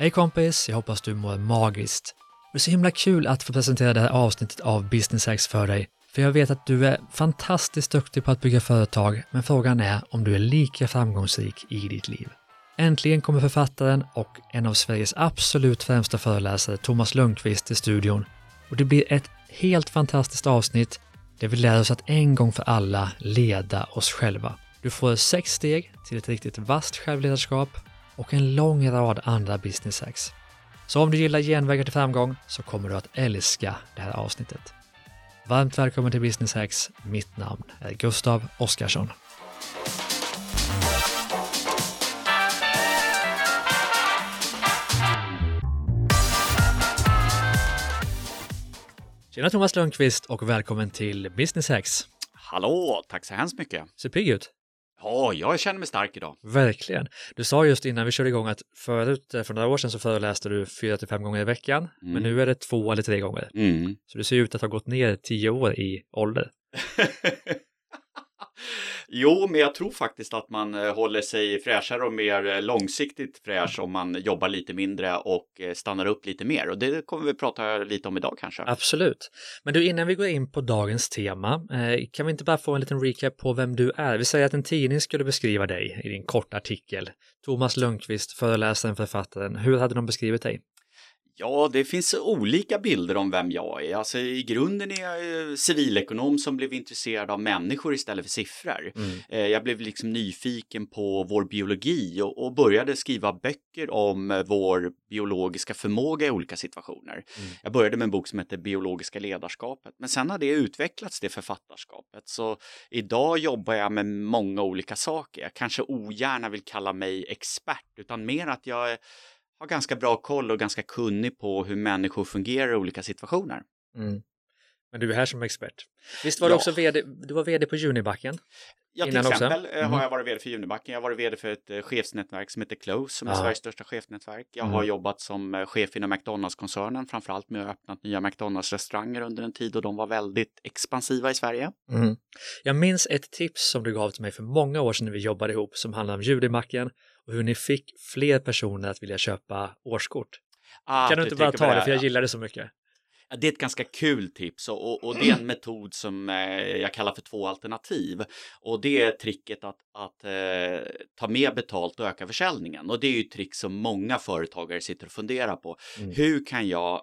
Hej kompis, jag hoppas du mår magiskt. Det är så himla kul att få presentera det här avsnittet av Business Hacks för dig. För jag vet att du är fantastiskt duktig på att bygga företag, men frågan är om du är lika framgångsrik i ditt liv. Äntligen kommer författaren och en av Sveriges absolut främsta föreläsare, Thomas Lundqvist, till studion. Och det blir ett helt fantastiskt avsnitt där vi lär oss att en gång för alla leda oss själva. Du får sex steg till ett riktigt vasst självledarskap och en lång rad andra business hacks. Så om du gillar genvägar till framgång så kommer du att älska det här avsnittet. Varmt välkommen till Business Hacks. Mitt namn är Gustav Oskarsson. Tjena Thomas Lundqvist och välkommen till Business Hacks. Hallå, tack så hemskt mycket. Ser pigg ut. Ja, jag känner mig stark idag. Verkligen. Du sa just innan vi körde igång att förut, eh, för några år sedan, så föreläste du fyra till fem gånger i veckan, Mm. men nu är det två eller tre gånger. Mm. Så du ser ut att ha gått ner tio år i ålder. jo, men jag tror faktiskt att man eh, håller sig fräschare och mer eh, långsiktigt fräsch om man jobbar lite mindre och eh, stannar upp lite mer. Och det kommer vi prata lite om idag kanske. Absolut. Men du, innan vi går in på dagens tema, kan vi inte bara få en liten recap på vem du är? Vi säger att en tidning skulle beskriva dig i din korta artikel. Thomas Lundqvist, föreläsaren, författaren. Hur hade de beskrivit dig? Ja, det finns olika bilder om vem jag är. Alltså i grunden är jag civilekonom som blev intresserad av människor istället för siffror. Mm. Eh, Jag blev liksom nyfiken på vår biologi och, och började skriva böcker om eh, vår biologiska förmåga i olika situationer. Mm. Jag började med en bok som heter Biologiska ledarskapet, men sen har det utvecklats det författarskapet. Så idag jobbar jag med många olika saker. Jag kanske ogärna vill kalla mig expert, utan mer att jag är- har ganska bra koll och ganska kunnig på hur människor fungerar i olika situationer. Mm. Men du är här som expert. Visst var du Ja. också vd, du var vd på Junibacken? Ja, till exempel Mhm. har jag varit vd för Junibacken. Jag har varit vd för ett eh, chefsnätverk som heter Close, som är Ja. Sveriges största chefsnätverk. Jag Mm. har jobbat som eh, chef inom McDonalds-koncernen, framförallt med att öppna nya McDonalds-restauranger under en tid och de var väldigt expansiva i Sverige. Mm. Jag minns ett tips som du gav till mig för många år sedan när vi jobbade ihop som handlade om Judimacken och hur ni fick fler personer att vilja köpa årskort. Ah, kan du inte bara tänker på ta det, för jag ja. gillar det så mycket. Det är ett ganska kul tips och, och, och det är en metod som eh, jag kallar för två alternativ. Och det är tricket att, att eh, ta mer betalt och öka försäljningen. Och det är ju ett trick som många företagare sitter och funderar på. Mm. Hur kan jag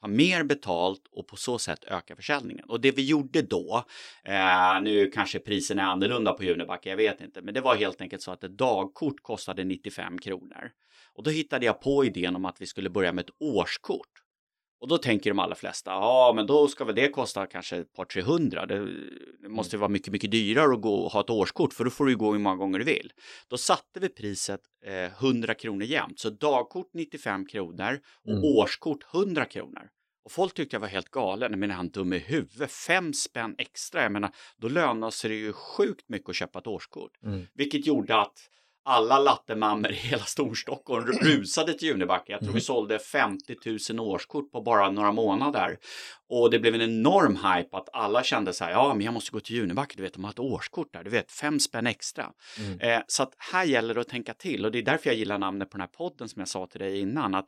ta mer betalt och på så sätt öka försäljningen? Och det vi gjorde då, eh, nu kanske priserna är annorlunda på Junibacken, jag vet inte, men det var helt enkelt så att ett dagkort kostade 95 kronor. Och då hittade jag på idén om att vi skulle börja med ett årskort. Och då tänker de allra flesta, ja men då ska väl det kosta kanske ett par 300. Det, det måste vara mycket, mycket dyrare att gå och ha ett årskort för då får du gå hur många gånger du vill. Då satte vi priset eh, 100 kronor jämnt, så dagkort 95 kronor och Mm. årskort 100 kronor. Och folk tyckte jag var helt galen, menar han dum i huvudet, fem spänn extra, jag menar då lönar sig det ju sjukt mycket att köpa ett årskort. Mm. Vilket gjorde att alla lattemammor i hela Storstockholm rusade till Junibacken. Jag tror vi sålde 50 000 årskort på bara några månader. Och det blev en enorm hype att alla kände så här, ja men jag måste gå till Junibacken, du vet de har ett årskort där, du vet fem spänn extra. Mm. Eh, så att här gäller det att tänka till och det är därför jag gillar namnet på den här podden som jag sa till dig innan. Att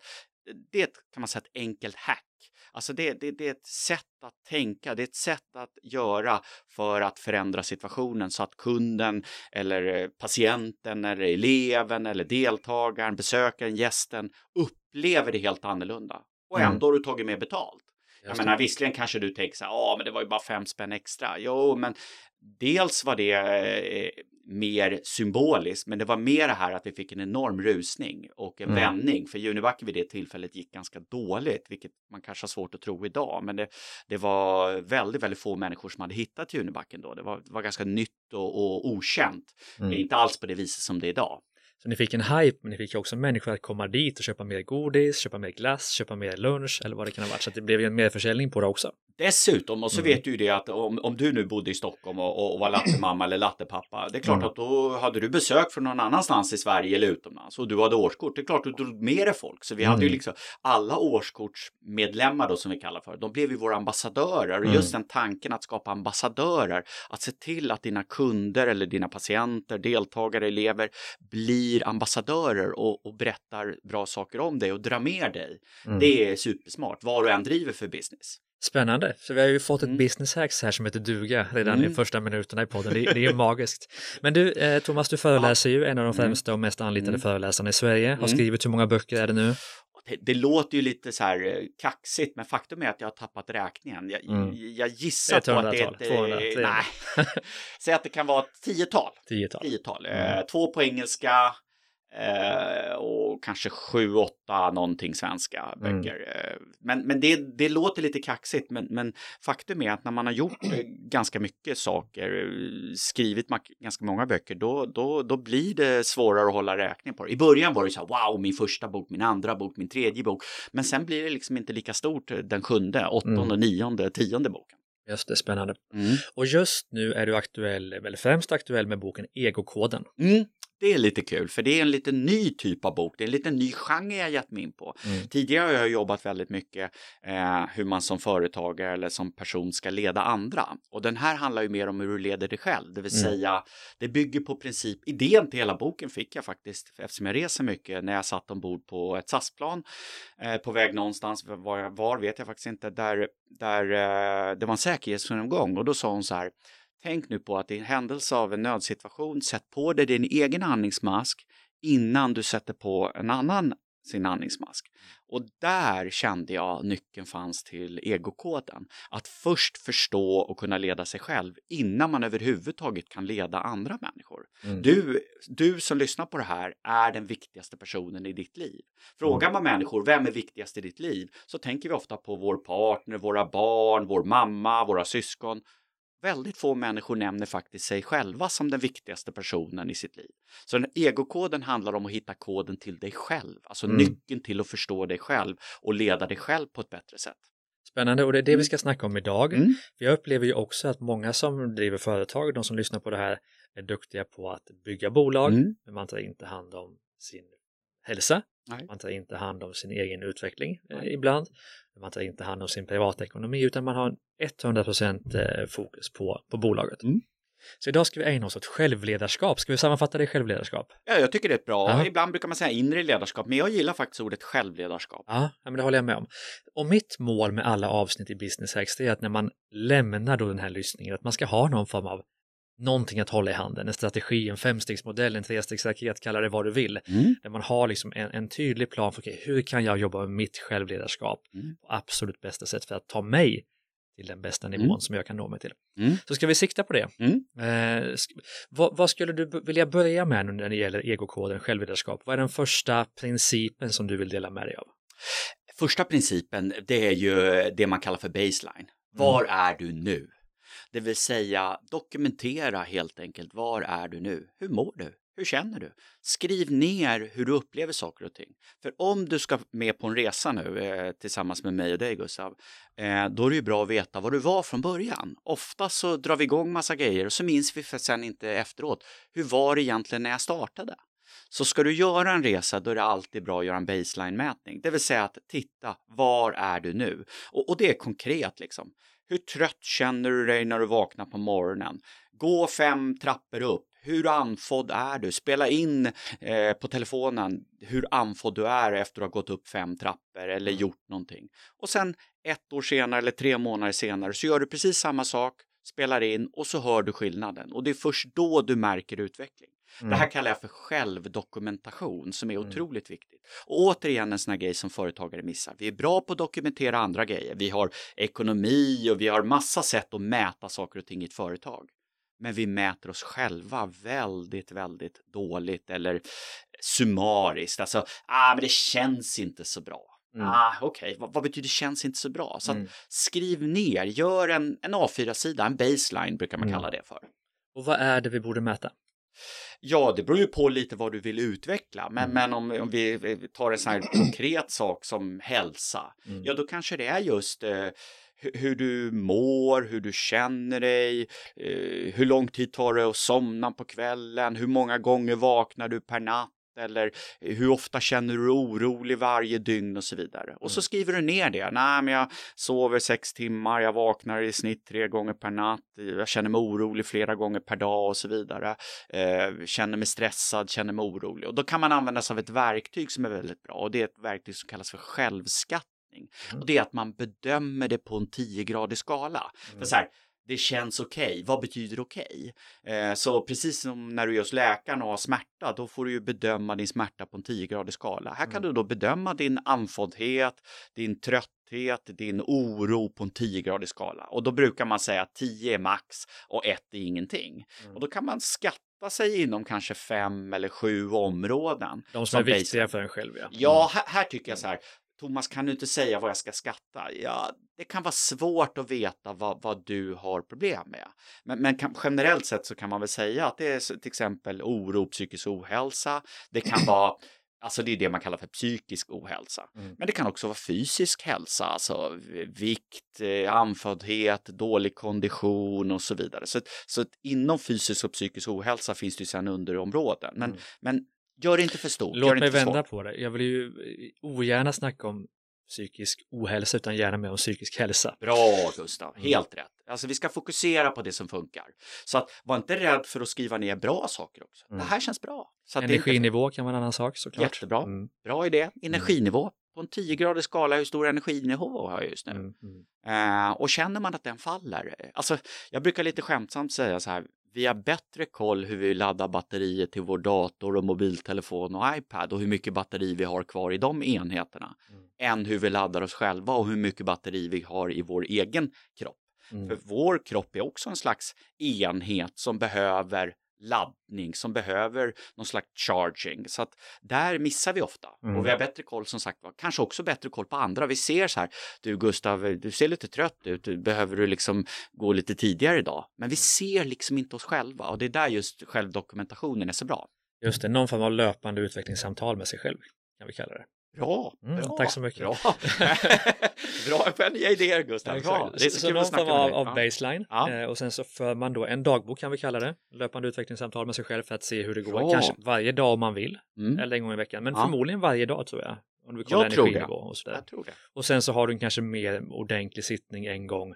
det kan man säga, ett enkelt hack. Alltså det, det, det är ett sätt att tänka, det är ett sätt att göra för att förändra situationen så att kunden eller eh, patienten eller eleven eller deltagaren, besökaren, gästen upplever det helt annorlunda. Och Mm. ändå har du tagit mer betalt. Jag menar visserligen kanske du tänker så här, ja men det var ju bara fem spänn extra. Jo, men dels var det eh, mer symboliskt, men det var mer det här att vi fick en enorm rusning och en Mm. vändning. För Junibacken vid det tillfället gick ganska dåligt, vilket man kanske har svårt att tro idag. Men det, det var väldigt, väldigt få människor som hade hittat Junibacken då. Det var, det var ganska nytt och, och okänt. Mm. Inte alls på det viset som det är idag. Så ni fick en hype, men ni fick också människor att komma dit och köpa mer godis, köpa mer glass, köpa mer lunch eller vad det kan ha varit. Så det blev ju en merförsäljning på det också. Dessutom, och så Mm. vet du ju det att om, om du nu bodde i Stockholm och, och, och var lattemamma eller lattepappa, det är klart Mm. att då hade du besök från någon annanstans i Sverige eller utomlands och du hade årskort. Det är klart att du drog med dig folk. Så vi hade ju Mm. liksom alla årskortsmedlemmar då som vi kallar för, de blev ju våra ambassadörer. Och Mm. just den tanken att skapa ambassadörer, att se till att dina kunder eller dina patienter, deltagare, elever blir ambassadörer och, och berättar bra saker om dig och drar med dig. Mm. Det är supersmart, vad du än driver för business. Spännande, så vi har ju fått ett Mm. business hacks här som heter duga redan i Mm. första minuterna i podden. Det, det är ju magiskt. Men du, eh, Thomas, du föreläser ju, en av de Mm. främsta och mest anlitade Mm. föreläsarna i Sverige. Har Mm. skrivit hur många böcker är det nu? Det, det låter ju lite så här eh, kaxigt, men faktum är att jag har tappat räkningen. Jag, Mm. jag gissar på att det är 100-tal, ett... 200, eh, 300. Nej, säg att det kan vara ett tiotal. Tiotal. tiotal. Mm. Eh, två på engelska eh, och kanske sju, åtta någonting svenska Mm. böcker. Eh, men men det, det låter lite kaxigt, men, men faktum är att när man har gjort eh, ganska mycket saker, skrivit ganska många böcker, då, då, då blir det svårare att hålla räkning på det. I början var det så här, wow, min första bok, min andra bok, min tredje bok. Men sen blir det liksom inte lika stort den sjunde, åttonde, Mm. nionde, tionde boken. Just det, spännande. Mm. Och just nu är du aktuell, eller främst aktuell med boken Egokoden. Mm. Det är lite kul, för det är en lite ny typ av bok. Det är en lite ny genre jag gett mig in på. Mm. Tidigare har jag jobbat väldigt mycket eh, hur man som företagare eller som person ska leda andra. Och den här handlar ju mer om hur du leder dig själv, det vill Mm. säga det bygger på princip, idén till hela boken fick jag faktiskt eftersom jag reser mycket när jag satt ombord på ett SAS-plan eh, på väg någonstans, var, var vet jag faktiskt inte, där, där eh, det var en säkerhetsgenomgång och då sa hon så här Tänk nu på att i händelse av en nödsituation, sätt på dig din egen andningsmask innan du sätter på en annan sin andningsmask. Och där kände jag nyckeln fanns till egokoden. Att först förstå och kunna leda sig själv innan man överhuvudtaget kan leda andra människor. Mm. Du, du som lyssnar på det här är den viktigaste personen i ditt liv. Frågar man människor vem är viktigast i ditt liv så tänker vi ofta på vår partner, våra barn, vår mamma, våra syskon. Väldigt få människor nämner faktiskt sig själva som den viktigaste personen i sitt liv. Så den egokoden handlar om att hitta koden till dig själv, alltså Mm. nyckeln till att förstå dig själv och leda dig själv på ett bättre sätt. Spännande, och det är det vi ska snacka om idag. Mm. Jag upplever ju också att många som driver företag, de som lyssnar på det här, är duktiga på att bygga bolag, Mm. men man tar inte hand om sin hälsa, Nej. man tar inte hand om sin egen utveckling eh, ibland, man tar inte hand om sin privatekonomi, utan man har 100% eh, fokus på, på bolaget. Mm. Så idag ska vi ägna oss åt självledarskap. Ska vi sammanfatta det i självledarskap? Ja, jag tycker det är bra. Ja. Ibland brukar man säga inre ledarskap, men jag gillar faktiskt ordet självledarskap. Ja, men det håller jag med om. Och mitt mål med alla avsnitt i Business Hacks är att när man lämnar då den här lyssningen, att man ska ha någon form av någonting att hålla i handen, en strategi, en femstegsmodell, en trestegsraket, kalla det vad du vill. Mm. Där man har liksom en, en tydlig plan för okay, hur kan jag jobba med mitt självledarskap Mm. på absolut bästa sätt för att ta mig till den bästa nivån Mm. som jag kan nå mig till. Mm. Så ska vi sikta på det. Mm. Eh, vad, vad skulle du vilja börja med nu när det gäller egokoden självledarskap? Vad är den första principen som du vill dela med dig av? Första principen, det är ju det man kallar för baseline. Var är du nu? Det vill säga dokumentera helt enkelt. Var är du nu? Hur mår du? Hur känner du? Skriv ner hur du upplever saker och ting. För om du ska med på en resa nu eh, tillsammans med mig och dig Gustav, eh, då är det ju bra att veta var du var från början. Ofta så drar vi igång massa grejer och så minns vi för sen inte efteråt. Hur var det egentligen när jag startade? Så ska du göra en resa då är det alltid bra att göra en baseline-mätning. Det vill säga att titta, var är du nu? Och, och det är konkret liksom. Hur trött känner du dig när du vaknar på morgonen? Gå fem trappor upp. Hur andfådd är du? Spela in eh, på telefonen hur andfådd du är efter att ha gått upp fem trappor eller gjort någonting. Och sen ett år senare eller tre månader senare så gör du precis samma sak, spelar in och så hör du skillnaden. Och det är först då du märker utveckling. Det här kallar jag för självdokumentation som är Mm. otroligt viktigt. Och återigen en sån här grej som företagare missar. Vi är bra på att dokumentera andra grejer. Vi har ekonomi och vi har massa sätt att mäta saker och ting i ett företag. Men vi mäter oss själva väldigt, väldigt dåligt eller summariskt. Alltså, ah, men det känns inte så bra. Mm. Ah, Okej, vad, vad betyder känns inte så bra? Så Mm. skriv ner, gör en, en A4-sida, en baseline brukar man Mm. kalla det för. Och vad är det vi borde mäta? Ja, det beror ju på lite vad du vill utveckla. Men, Mm. men om, om vi tar en sån här konkret sak som hälsa, Mm. ja då kanske det är just eh, hur du mår, hur du känner dig, eh, hur lång tid tar det att somna på kvällen, hur många gånger vaknar du per natt eller hur ofta känner du orolig varje dygn och så vidare. Och så mm. skriver du ner det. Nej, men jag sover sex timmar, jag vaknar i snitt tre gånger per natt, jag känner mig orolig flera gånger per dag och så vidare. Eh, känner mig stressad, känner mig orolig. Och då kan man använda sig av ett verktyg som är väldigt bra och det är ett verktyg som kallas för självskattning. Mm. Och det är att man bedömer det på en 10-gradig skala. Mm. För så här, det känns okej. Okay. Vad betyder okej? Okay? Eh, så precis som när du är hos läkaren och har smärta, då får du ju bedöma din smärta på en 10-gradig skala. Här kan mm. du då bedöma din andfåddhet, din trötthet, din oro på en 10-gradig skala. Och då brukar man säga att 10 är max och 1 är ingenting. Mm. Och då kan man skatta sig inom kanske fem eller sju områden. De som, som är viktiga för en själv, ja. Ja, mm. här, här tycker jag så här, Thomas, kan du inte säga vad jag ska skatta? Ja, det kan vara svårt att veta vad, vad du har problem med. Men, men kan, generellt sett så kan man väl säga att det är till exempel oro, psykisk ohälsa. Det kan vara Alltså det är det man kallar för psykisk ohälsa. Mm. Men det kan också vara fysisk hälsa, alltså vikt, eh, andföddhet, dålig kondition och så vidare. Så, så inom fysisk och psykisk ohälsa finns det ju sedan underområden. Men, mm. men Gör det inte för stort. Låt mig vända på det. Jag vill ju ogärna snacka om psykisk ohälsa utan gärna mer om psykisk hälsa. Bra Gustav, mm. helt mm. rätt. Alltså vi ska fokusera på det som funkar. Så att var inte rädd för att skriva ner bra saker också. Mm. Det här känns bra. Så Energinivå inte... kan vara en annan sak såklart. Jättebra, mm. bra idé. Energinivå. På en 10-gradig skala, hur stor energinivå har jag just nu? Mm, mm. Uh, och känner man att den faller, alltså jag brukar lite skämtsamt säga så här, vi har bättre koll hur vi laddar batteriet till vår dator och mobiltelefon och iPad och hur mycket batteri vi har kvar i de enheterna mm. än hur vi laddar oss själva och hur mycket batteri vi har i vår egen kropp. Mm. För vår kropp är också en slags enhet som behöver laddning som behöver någon slags charging. Så att där missar vi ofta. Mm. Och vi har bättre koll som sagt var, kanske också bättre koll på andra. Vi ser så här, du Gustav, du ser lite trött ut, behöver du liksom gå lite tidigare idag? Men vi mm. ser liksom inte oss själva och det är där just självdokumentationen är så bra. Just det, någon form av löpande utvecklingssamtal med sig själv kan vi kalla det. Bra, mm, bra, tack så mycket. Bra, bra vänliga idéer Gustav. Bra. Det är så, så någon form av, av baseline ja. eh, och sen så för man då en dagbok kan vi kalla det, löpande utvecklingssamtal med sig själv för att se hur det går, bra. kanske varje dag om man vill, mm. eller en gång i veckan, men ja. förmodligen varje dag tror jag. Om du kollar jag energinivå och sådär. Jag tror det. Och sen så har du kanske mer ordentlig sittning en gång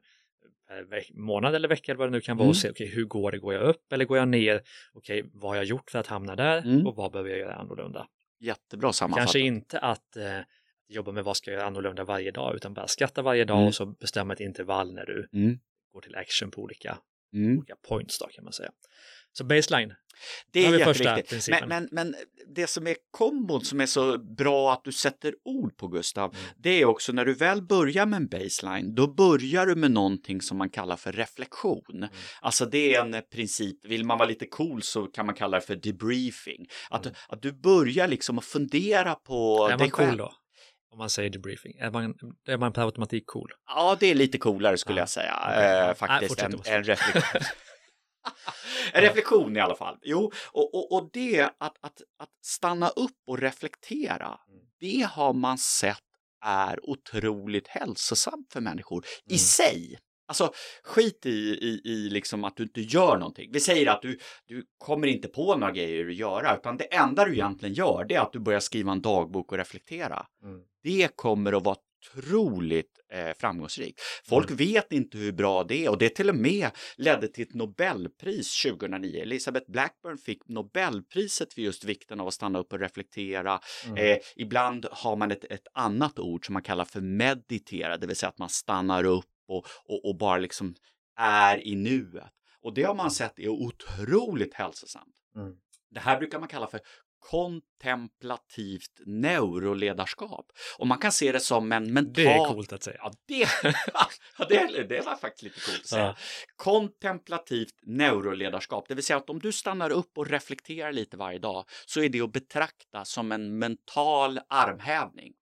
per månad eller vecka eller vad det nu kan vara mm. och se okay, hur går det, går jag upp eller går jag ner, okej okay, vad har jag gjort för att hamna där mm. och vad behöver jag göra annorlunda. Jättebra sammanfattat. Kanske inte att eh, jobba med vad ska jag göra annorlunda varje dag, utan bara skatta varje dag mm. och så bestämma ett intervall när du mm. går till action på olika, mm. olika points då kan man säga. Så baseline. Det är jätteviktigt. Men, men, men, det som är kombon som är så bra att du sätter ord på Gustav, mm. det är också när du väl börjar med en baseline, då börjar du med någonting som man kallar för reflektion. Mm. Alltså det är en princip, vill man vara lite cool så kan man kalla det för debriefing. Att, mm. att du börjar liksom att fundera på är dig själv. Cool då? Om man säger debriefing, är man, är man per automatik cool? Ja, det är lite coolare skulle ja. jag säga, okay. äh, faktiskt, Nej, en, en reflektion. en reflektion i alla fall. Jo, och, och, och det att, att, att stanna upp och reflektera, mm. det har man sett är otroligt hälsosamt för människor mm. i sig. Alltså skit i, i, i liksom att du inte gör någonting. Vi säger att du, du kommer inte på några grejer att göra, utan det enda du egentligen gör det är att du börjar skriva en dagbok och reflektera. Mm. Det kommer att vara otroligt eh, framgångsrikt. Folk mm. vet inte hur bra det är och det till och med ledde till ett Nobelpris 2009. Elisabeth Blackburn fick Nobelpriset för just vikten av att stanna upp och reflektera. Mm. Eh, ibland har man ett, ett annat ord som man kallar för meditera, det vill säga att man stannar upp och, och, och bara liksom är i nuet. Och det har man sett är otroligt hälsosamt. Mm. Det här brukar man kalla för kontemplativt neuroledarskap. Och man kan se det som en mental... Det är coolt att säga. Ja, det, det, det var faktiskt lite coolt att säga. Ja. Kontemplativt neuroledarskap, det vill säga att om du stannar upp och reflekterar lite varje dag så är det att betrakta som en mental armhävning.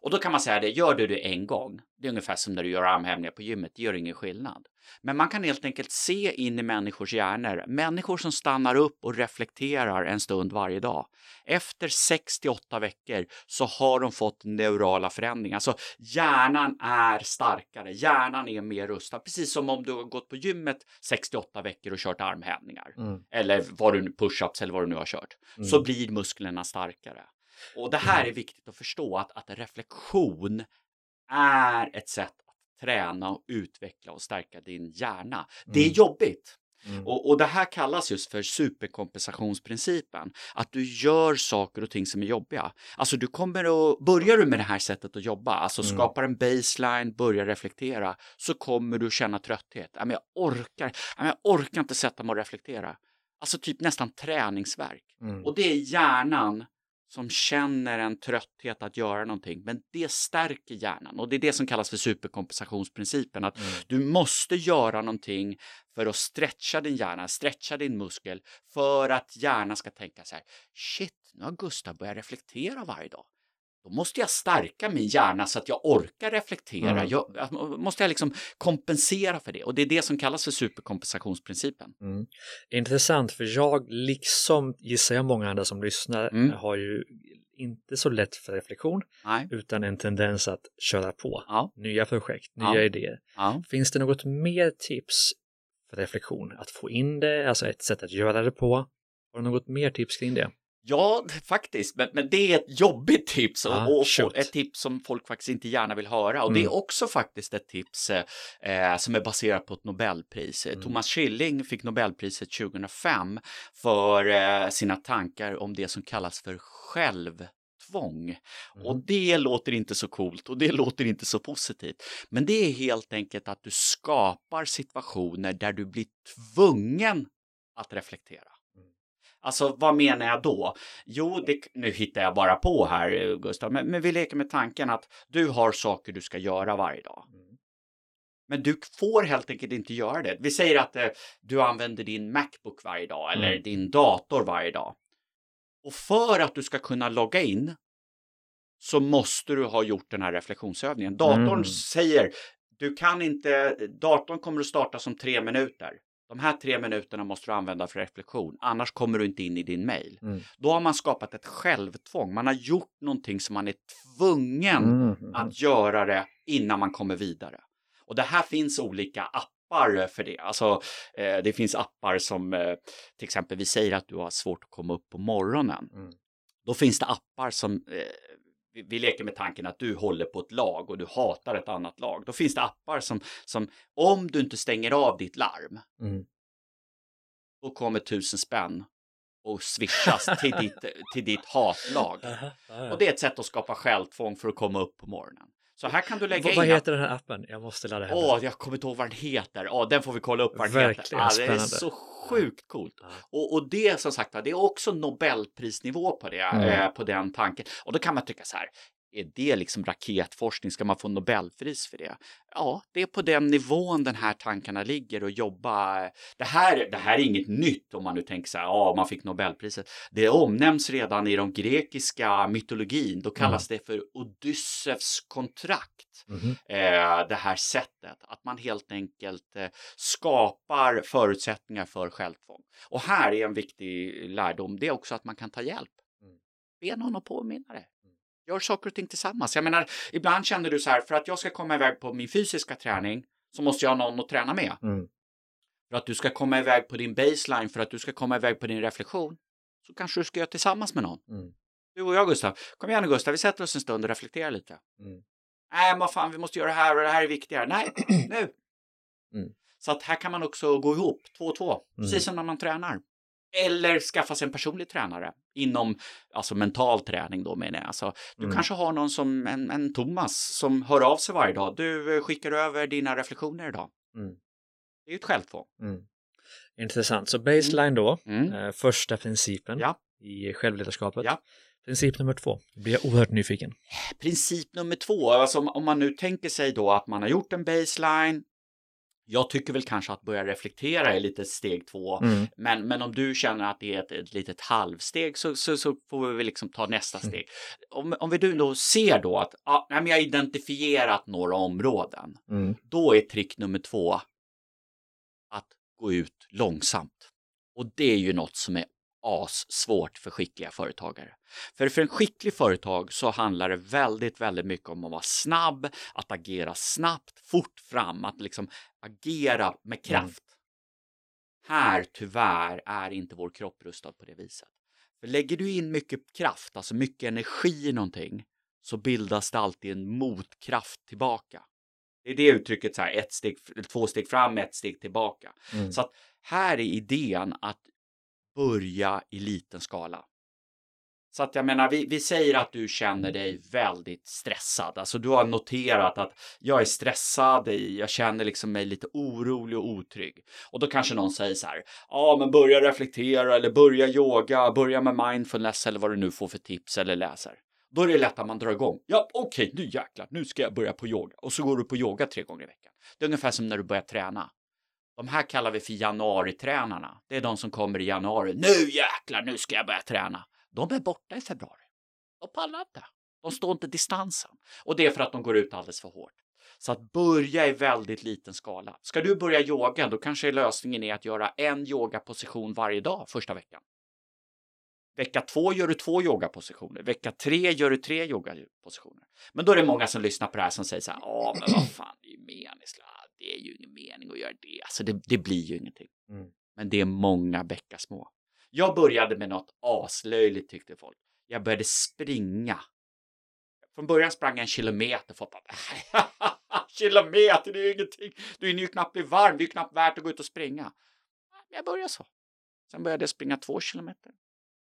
Och då kan man säga det, gör du det en gång, det är ungefär som när du gör armhävningar på gymmet, det gör ingen skillnad. Men man kan helt enkelt se in i människors hjärnor, människor som stannar upp och reflekterar en stund varje dag. Efter 68 veckor så har de fått neurala förändringar. Alltså hjärnan är starkare, hjärnan är mer rustad. Precis som om du har gått på gymmet 68 veckor och kört armhävningar. Mm. Eller vad du push-ups eller vad du nu har kört. Mm. Så blir musklerna starkare. Och det här är viktigt att förstå att, att reflektion är ett sätt att träna och utveckla och stärka din hjärna. Det är mm. jobbigt. Mm. Och, och, det här kallas just för superkompensationsprincipen. Att du gör saker och ting som är jobbiga. Alltså du kommer att, börjar du med det här sättet att jobba, alltså mm. skapar en baseline, börjar reflektera, så kommer du känna trötthet. Ja, men jag orkar, ja, men jag orkar inte sätta mig och reflektera. Alltså typ nästan träningsverk. Mm. Och det är hjärnan som känner en trötthet att göra någonting, men det stärker hjärnan och det är det som kallas för superkompensationsprincipen. Att mm. du måste göra någonting för att stretcha din hjärna, stretcha din muskel för att hjärnan ska tänka så här. Shit, nu har Gustav börjat reflektera varje dag då måste jag stärka min hjärna så att jag orkar reflektera. Mm. Jag, måste jag liksom kompensera för det och det är det som kallas för superkompensationsprincipen. Mm. Intressant för jag, liksom gissar jag många andra som lyssnar, mm. har ju inte så lätt för reflektion Nej. utan en tendens att köra på. Ja. Nya projekt, nya ja. idéer. Ja. Finns det något mer tips för reflektion? Att få in det, alltså ett sätt att göra det på? Har du något mer tips kring det? Ja, faktiskt, men, men det är ett jobbigt tips och, ah, och ett tips som folk faktiskt inte gärna vill höra. Och mm. det är mm. också faktiskt ett tips eh, som är baserat på ett Nobelpris. Mm. Thomas Schilling fick Nobelpriset 2005 för eh, sina tankar om det som kallas för självtvång. Mm. Och det låter inte så coolt och det låter inte så positivt. Men det är helt enkelt att du skapar situationer där du blir tvungen att reflektera. Alltså vad menar jag då? Jo, det, nu hittar jag bara på här Gustav, men, men vi leker med tanken att du har saker du ska göra varje dag. Mm. Men du får helt enkelt inte göra det. Vi säger att eh, du använder din Macbook varje dag eller mm. din dator varje dag. Och för att du ska kunna logga in så måste du ha gjort den här reflektionsövningen. Datorn mm. säger du kan inte, datorn kommer att starta som tre minuter. De här tre minuterna måste du använda för reflektion, annars kommer du inte in i din mail. Mm. Då har man skapat ett självtvång. Man har gjort någonting som man är tvungen mm. att göra det innan man kommer vidare. Och det här finns olika appar för det. Alltså, eh, det finns appar som eh, till exempel vi säger att du har svårt att komma upp på morgonen. Mm. Då finns det appar som eh, vi, vi leker med tanken att du håller på ett lag och du hatar ett annat lag. Då finns det appar som, som om du inte stänger av ditt larm, mm. då kommer tusen spänn och swishas till ditt, till ditt hatlag. Och det är ett sätt att skapa självtvång för att komma upp på morgonen. Så här kan du lägga v in... Vad heter den här appen? Jag måste ladda hem Åh, jag kommer inte ihåg vad den heter. Åh, den får vi kolla upp vad den Verkligen heter. Ah, det är så sjukt coolt. Ja. Och, och det som sagt det är också Nobelprisnivå på det, mm. eh, på den tanken. Och då kan man tycka så här, är det liksom raketforskning? Ska man få Nobelpris för det? Ja, det är på den nivån den här tankarna ligger och jobba. Det här, det här är inget nytt om man nu tänker så här, ja, man fick Nobelpriset. Det omnämns redan i de grekiska mytologin. Då kallas mm. det för Odysseus kontrakt. Mm. Eh, det här sättet att man helt enkelt eh, skapar förutsättningar för självtvång. Och här är en viktig lärdom. Det är också att man kan ta hjälp. Mm. Be någon att påminna dig. Gör saker och ting tillsammans. Jag menar, ibland känner du så här, för att jag ska komma iväg på min fysiska träning så måste jag ha någon att träna med. Mm. För att du ska komma iväg på din baseline, för att du ska komma iväg på din reflektion, så kanske du ska göra tillsammans med någon. Mm. Du och jag Gustav, kom igen nu Gustav, vi sätter oss en stund och reflekterar lite. Mm. Nej, men fan, vi måste göra det här och det här är viktigare. Nej, nu! Mm. Så att här kan man också gå ihop, två och två, precis mm. som när man tränar. Eller skaffa sig en personlig tränare inom alltså mental träning då menar jag. Alltså, du mm. kanske har någon som en, en Thomas som hör av sig varje dag. Du eh, skickar över dina reflektioner idag. Mm. Det är ju ett självtvång. Mm. Intressant. Så baseline då, mm. eh, första principen ja. i självledarskapet. Ja. Princip nummer två, då blir jag oerhört nyfiken. Princip nummer två, alltså om man nu tänker sig då att man har gjort en baseline, Jag tycker väl kanske att börja reflektera är lite steg två. Mm. Men, men om du känner att det är ett, ett litet halvsteg så, så, så får vi väl liksom ta nästa Mm. steg. Om, om vi du då ser då att nej, men jag har identifierat några områden. Mm. Då är trick nummer två att gå ut långsamt. Och det är ju något som är assvårt för skickliga företagare. För för en skicklig företag så handlar det väldigt, väldigt mycket om att vara snabb, att agera snabbt, fort fram, att liksom agera med kraft. Här tyvärr är inte vår kropp rustad på det viset. För lägger du in mycket kraft, alltså mycket energi i någonting, så bildas det alltid en motkraft tillbaka. Det är det uttrycket, så här, ett steg, två steg fram, ett steg tillbaka. Mm. Så att här är idén att börja i liten skala. Så att jag menar, vi, vi säger att du känner dig väldigt stressad. Alltså du har noterat att jag är stressad, jag känner liksom mig lite orolig och otrygg. Och då kanske någon säger så här, ja men börja reflektera eller börja yoga, börja med mindfulness eller vad du nu får för tips eller läser. Då är det lätt att man drar igång. Ja, okej, nu jäklar, nu ska jag börja på yoga. Och så går du på yoga tre gånger i veckan. Det är ungefär som när du börjar träna. De här kallar vi för januaritränarna. Det är de som kommer i januari. Nu jäklar, nu ska jag börja träna. De är borta i februari. De pallar inte. De står inte distansen. Och det är för att de går ut alldeles för hårt. Så att börja i väldigt liten skala. Ska du börja yoga, då kanske lösningen är att göra en yogaposition varje dag första veckan. Vecka två gör du två yogapositioner. Vecka tre gör du tre yogapositioner. Men då är det många som lyssnar på det här som säger så här, ja men vad fan, det är ju meningslöst. Det är ju ingen mening att göra det. Alltså det, det blir ju ingenting. Mm. Men det är många bäckar små. Jag började med något aslöjligt tyckte folk. Jag började springa. Från början sprang jag en kilometer. Folk bara, kilometer, det är ju ingenting. Du hinner ju knappt bli varm, det är ju knappt värt att gå ut och springa. Men jag började så. Sen började jag springa två kilometer.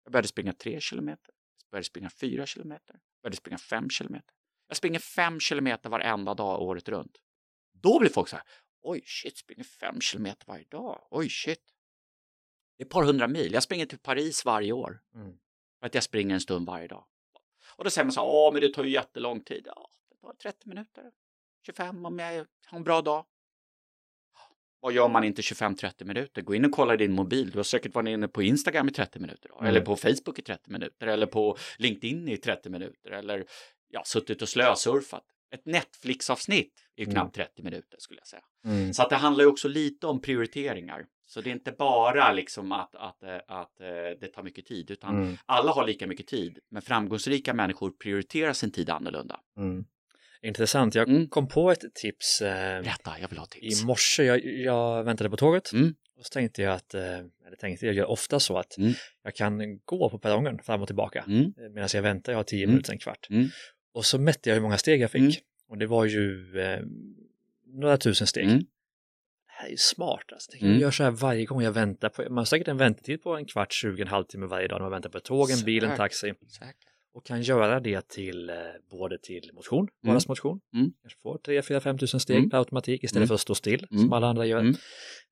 Jag började springa tre kilometer. Jag började springa fyra kilometer. Jag började springa fem kilometer. Jag springer fem kilometer varenda dag året runt. Då blir folk så här, oj shit, springer fem kilometer varje dag. Oj shit. Det är ett par hundra mil. Jag springer till Paris varje år. Mm. För att jag springer en stund varje dag. Och då säger man så här, åh men det tar ju jättelång tid. Ja, det tar 30 minuter. 25 om jag har en bra dag. Vad gör man inte 25-30 minuter? Gå in och kolla din mobil. Du har säkert varit inne på Instagram i 30 minuter. Mm. Eller på Facebook i 30 minuter. Eller på LinkedIn i 30 minuter. Eller ja, suttit och slösurfat. Ett Netflix-avsnitt är ju knappt 30 minuter skulle jag säga. Mm. Så att det handlar ju också lite om prioriteringar. Så det är inte bara liksom att, att, eh, att, eh, det tar mycket tid, utan Mm. alla har lika mycket tid. Men framgångsrika människor prioriterar sin tid annorlunda. Mm. Intressant. Jag Mm. kom på ett tips eh, Berätta, jag vill ha tips. i morse. Jag, jag väntade på tåget Mm. och så tänkte jag att, eh, eller tänkte jag gör ofta så att Mm. jag kan gå på perrongen fram och tillbaka medan jag väntar. Jag har tio Mm. minuter, en kvart. Mm. Och så mätte jag hur många steg jag fick Mm. och det var ju eh, några tusen steg. Mm. Det här är ju smart. Alltså. Jag Mm. gör så här varje gång jag väntar. På, man har säkert en väntetid på en kvart, 20, en halvtimme varje dag när man väntar på tåg, en bil, en taxi. Säkert. Och kan göra det till eh, både till motion, Mm. vardagsmotion. Mm. Kanske får 3, 4, 5 tusen steg Mm. per automatik istället Mm. för att stå still Mm. som alla andra gör.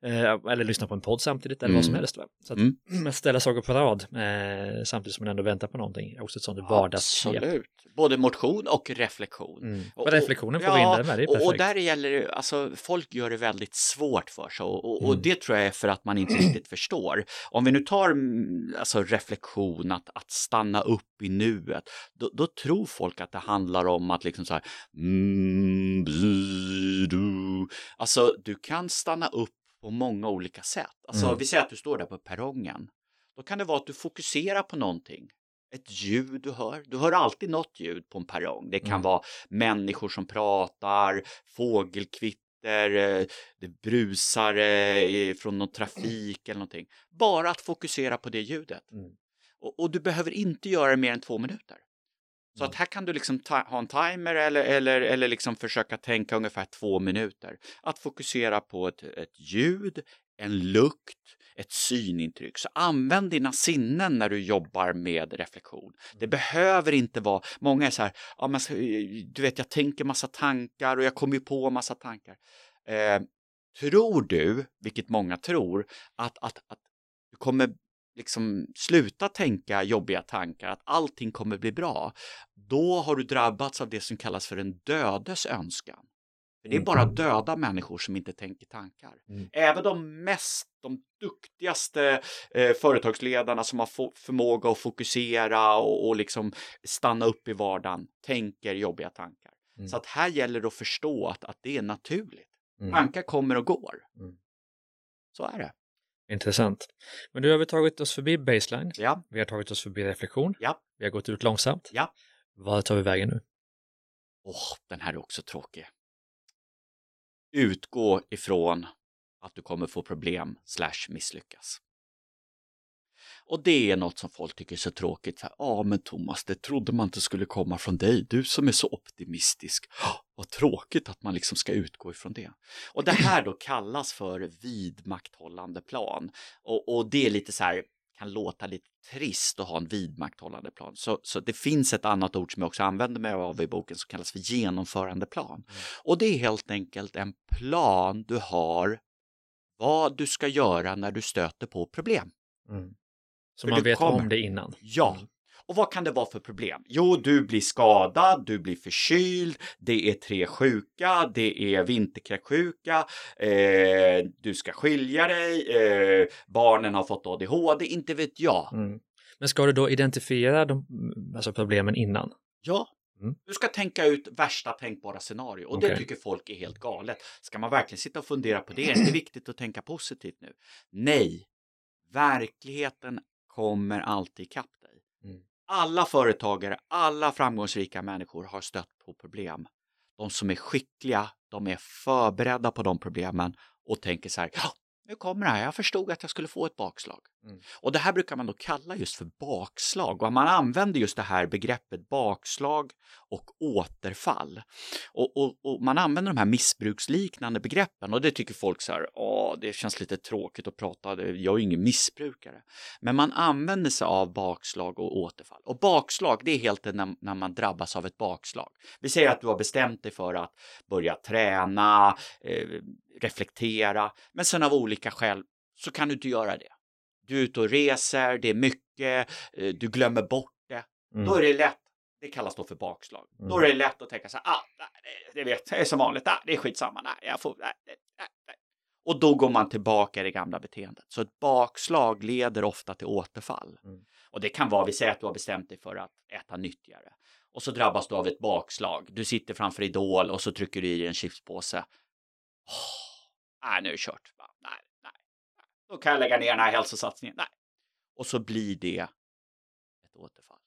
Mm. Eh, eller lyssna på en podd samtidigt eller vad som Mm. helst. Va? Så att, Mm. ställa saker på rad eh, samtidigt som man ändå väntar på någonting också ett sånt vardagsknep. Absolut. Både motion och reflektion. Mm. Och- Och reflektionen får vi in där med, och, och där gäller det, alltså folk gör det väldigt svårt för sig och, och, och Mm. det tror jag är för att man inte riktigt förstår. Om vi nu tar mm, alltså reflektion, att, att stanna upp i nuet, då, då tror folk att det handlar om att liksom så här, mm, bli, du. Alltså du kan stanna upp på många olika sätt. Alltså Mm. vi säger att du står där på perrongen. Då kan det vara att du fokuserar på någonting. Ett ljud du hör. Du hör alltid något ljud på en perrong. Det kan Mm. vara människor som pratar, fågelkvitter, eh, det brusar eh, från någon trafik eller någonting. Bara att fokusera på det ljudet. Mm. Och, och du behöver inte göra det mer än två minuter. Så Mm. att här kan du liksom ha en timer eller, eller, eller liksom försöka tänka ungefär två minuter. Att fokusera på ett, ett ljud, en lukt, ett synintryck. Så använd dina sinnen när du jobbar med reflektion. Det behöver inte vara, många är så här, ja, men, du vet jag tänker massa tankar och jag kommer ju på massa tankar. Eh, tror du, vilket många tror, att, att, att du kommer liksom sluta tänka jobbiga tankar, att allting kommer bli bra, då har du drabbats av det som kallas för en dödes önskan. För det är Mm. bara döda människor som inte tänker tankar. Mm. Även de mest, de duktigaste eh, företagsledarna som har förmåga att fokusera och, och liksom stanna upp i vardagen tänker jobbiga tankar. Mm. Så att här gäller det att förstå att, att det är naturligt. Mm. Tankar kommer och går. Mm. Så är det. Intressant. Men nu har vi tagit oss förbi baseline, Ja, vi har tagit oss förbi reflektion, Ja. vi har gått ut långsamt. Ja. Vad tar vi vägen nu? Åh, den här är också tråkig. Utgå ifrån att du kommer få problem slash misslyckas. Och det är något som folk tycker är så tråkigt. Ja, ah, men Thomas, det trodde man inte skulle komma från dig. Du som är så optimistisk. Ah, vad tråkigt att man liksom ska utgå ifrån det. Och det här då kallas för vidmakthållande plan. Och, och det är lite så här, kan låta lite trist att ha en vidmakthållande plan. Så, så det finns ett annat ord som jag också använder mig av i boken som kallas för genomförandeplan. Och det är helt enkelt en plan du har vad du ska göra när du stöter på problem. Så För man vet kommer. om det innan. Ja. Och vad kan det vara för problem? Jo, du blir skadad, du blir förkyld, det är tre sjuka, det är vinterkräksjuka, eh, du ska skilja dig, eh, barnen har fått ADHD, inte vet jag. Mm. Men ska du då identifiera de, alltså problemen innan? Ja, Mm. du ska tänka ut värsta tänkbara scenario och det Okej. tycker folk är helt galet. Ska man verkligen sitta och fundera på det? Är det viktigt att tänka positivt nu? Nej, verkligheten kommer alltid ikapp dig. Alla företagare, alla framgångsrika människor har stött på problem. De som är skickliga, de är förberedda på de problemen och tänker så här, nu kommer det här, jag förstod att jag skulle få ett bakslag. Mm. Och det här brukar man då kalla just för bakslag och man använder just det här begreppet bakslag och återfall. Och, och, och man använder de här missbruksliknande begreppen och det tycker folk så här, åh, det känns lite tråkigt att prata, jag är ju ingen missbrukare. Men man använder sig av bakslag och återfall. Och bakslag, det är helt när, när man drabbas av ett bakslag. Vi säger att du har bestämt dig för att börja träna, eh, reflektera, men sen av olika skäl så kan du inte göra det. Du är ute och reser, det är mycket, eh, du glömmer bort det. Mm. Då är det lätt, det kallas då för bakslag. Mm. Då är det lätt att tänka så här, ah, det, vet det är som vanligt, ah, det är skitsamma, nej, jag får, nej, nej, nej. Och då går man tillbaka i det gamla beteendet. Så ett bakslag leder ofta till återfall. Mm. Och det kan vara, vi säger att du har bestämt dig för att äta nyttigare. Och så drabbas du av ett bakslag. Du sitter framför Idol och så trycker du i dig en chipspåse. Nej, nu är det kört. Nej, nej, nej. Då kan jag lägga ner den här hälsosatsningen. Nej. Och så blir det ett återfall.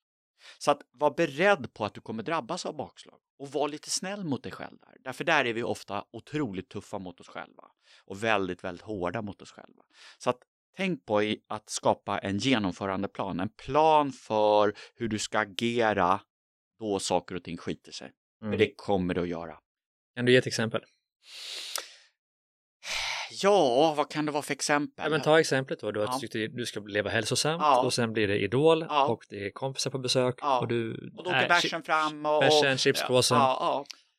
Så att var beredd på att du kommer drabbas av bakslag och var lite snäll mot dig själv där. Därför där är vi ofta otroligt tuffa mot oss själva och väldigt, väldigt hårda mot oss själva. Så att tänk på i att skapa en genomförandeplan, en plan för hur du ska agera då saker och ting skiter sig. Mm. För det kommer det att göra. Kan du ge ett exempel? Ja, vad kan det vara för exempel? Ja, men ta exemplet då, du, Ja. tyckt att du ska leva hälsosamt Ja. och sen blir det Idol Ja. och det är kompisar på besök Ja. och du... Och då åker bärsen fram och... bärsen, chipspåsen.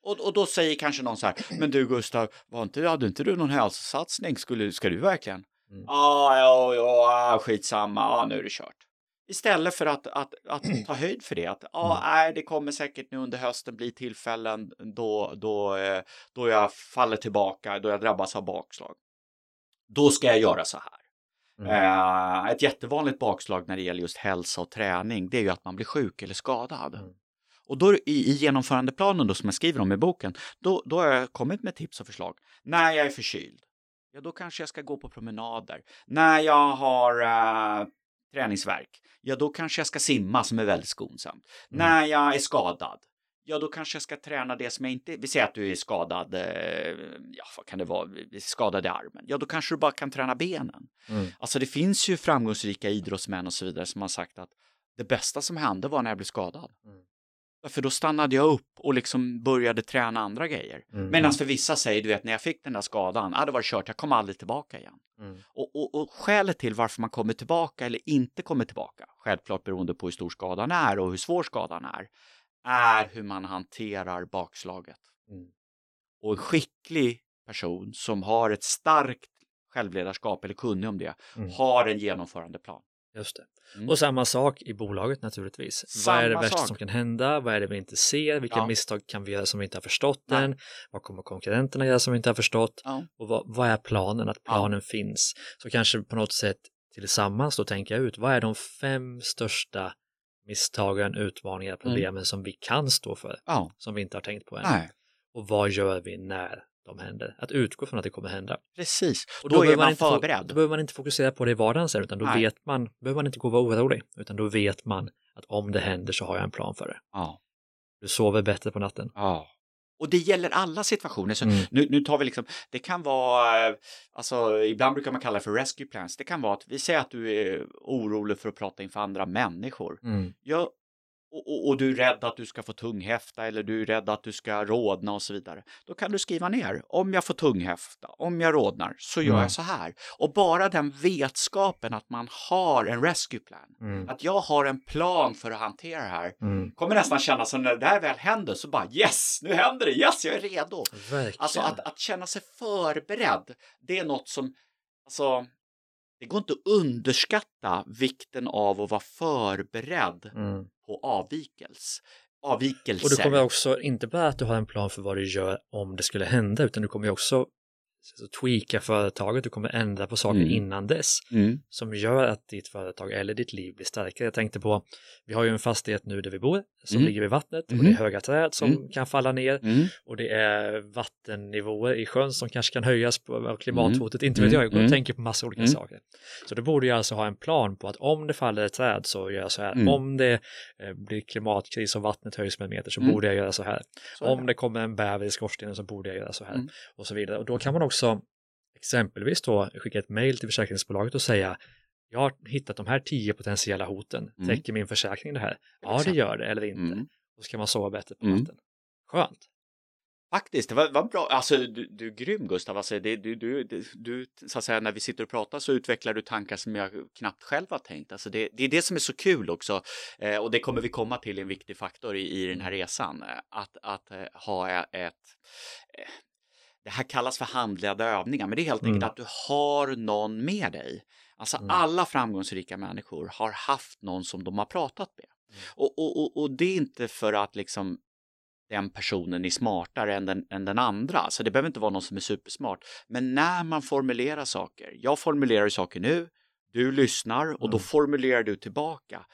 Och, och då säger kanske någon så här, men du Gustav, var inte, hade inte du någon hälsosatsning? Skulle, ska du verkligen? Mm. Ja, ja, ja, skitsamma, ja, nu är det kört. Istället för att, att, att ta höjd för det, att Mm. nej, det kommer säkert nu under hösten bli tillfällen då, då, eh, då jag faller tillbaka, då jag drabbas av bakslag. Då ska jag göra så här. Mm. Eh, ett jättevanligt bakslag när det gäller just hälsa och träning, det är ju att man blir sjuk eller skadad. Mm. Och då i, i genomförandeplanen då som jag skriver om i boken, då, då har jag kommit med tips och förslag. När jag är förkyld, ja då kanske jag ska gå på promenader. När jag har uh, träningsverk, ja då kanske jag ska simma som är väldigt skonsamt. Mm. När jag är skadad, ja då kanske jag ska träna det som jag inte, vi säger att du är skadad, eh, ja vad kan det vara, skadad i armen, ja då kanske du bara kan träna benen. Mm. Alltså det finns ju framgångsrika idrottsmän och så vidare som har sagt att det bästa som hände var när jag blev skadad. Mm. För då stannade jag upp och liksom började träna andra grejer. Mm. Medan för vissa säger, du vet, när jag fick den där skadan, ah, det var kört, jag kommer aldrig tillbaka igen. Mm. Och, och, och skälet till varför man kommer tillbaka eller inte kommer tillbaka, självklart beroende på hur stor skadan är och hur svår skadan är, är hur man hanterar bakslaget. Mm. Och en skicklig person som har ett starkt självledarskap eller kunnig om det, Mm. har en genomförandeplan. Just det. Mm. Och samma sak i bolaget naturligtvis. Samma vad är det värsta sak. som kan hända? Vad är det vi inte ser? Vilka Ja. misstag kan vi göra som vi inte har förstått Nej. än? Vad kommer konkurrenterna göra som vi inte har förstått? Ja. Och vad, vad är planen? Att Ja. planen finns. Så kanske på något sätt tillsammans då tänka ut vad är de fem största misstagen, utmaningar, problemen som vi kan stå för, Ja, som vi inte har tänkt på än. nej, Och vad gör vi när de händer? Att utgå från att det kommer hända. precis. Och då, är behöver man fo- förberedd. Då behöver man inte fokusera på det i vardagen sen, utan då Nej. vet man, behöver man inte gå och vara orolig, utan då vet man att om det händer så har jag en plan för det. Ja, Du sover bättre på natten. ja. Och det gäller alla situationer. Så Mm. nu, nu tar vi liksom, det kan vara, eh, alltså ibland brukar man kalla det för rescue plans. Det kan vara att vi säger att du är orolig för att prata inför andra människor. Mm. Ja, och, och, och du är rädd att du ska få tunghäfta eller du är rädd att du ska rodna och så vidare. Då kan du skriva ner, om jag får tunghäfta, om jag rodnar, så gör Mm. jag så här. Och bara den vetskapen att man har en rescue plan, Mm. att jag har en plan för att hantera det här, Mm. kommer nästan kännas som när det där väl händer så bara yes, nu händer det, yes, jag är redo. Verkligen. Alltså att, att känna sig förberedd, det är något som, alltså, det går inte att underskatta vikten av att vara förberedd mm. på avvikelse. Avvikelser. Och du kommer också, inte bara att du har en plan för vad du gör om det skulle hända, utan du kommer också så tweaka företaget, du kommer ändra på saker Mm. innan dess Mm. som gör att ditt företag eller ditt liv blir starkare. Jag tänkte på, vi har ju en fastighet nu där vi bor som Mm. ligger vid vattnet och Mhm. det är höga träd som Mm. kan falla ner Mm. och det är vattennivåer i sjön som kanske kan höjas på, av klimathotet, inte vet Mm. jag, jag går och Mm. tänker på massa olika Mm. saker. Så då borde jag alltså ha en plan på att om det faller ett träd så gör jag så här, Mm. om det eh, blir klimatkris och vattnet höjs med en meter så Mm. borde jag göra så här. Så Om det. kommer en bäver i skorstenen så borde jag göra så här Mm. och så vidare. Och då kan man också exempelvis då skicka ett mejl till försäkringsbolaget och säga jag har hittat de här tio potentiella hoten. Mm. Täcker min försäkring det här? Ja, det gör det eller inte. Mm. Då ska man sova bättre på Mm. natten. Skönt. Faktiskt, det var, var bra. Alltså, du, du är grym Gustav. Alltså, det, du, du, du, du, så att säga, när vi sitter och pratar så utvecklar du tankar som jag knappt själv har tänkt. Alltså, det, det är det som är så kul också. Eh, och det kommer vi komma till en viktig faktor i, i den här resan. Eh, att att eh, ha ett... Eh, det här kallas för handledda övningar, men det är helt enkelt Mm. att du har någon med dig. Alltså Mm. alla framgångsrika människor har haft någon som de har pratat med. Mm. Och, och, och, och det är inte för att liksom den personen är smartare än den, än den andra. Så det behöver inte vara någon som är supersmart. Men när man formulerar saker, jag formulerar saker nu, du lyssnar och då Mm. formulerar du tillbaka.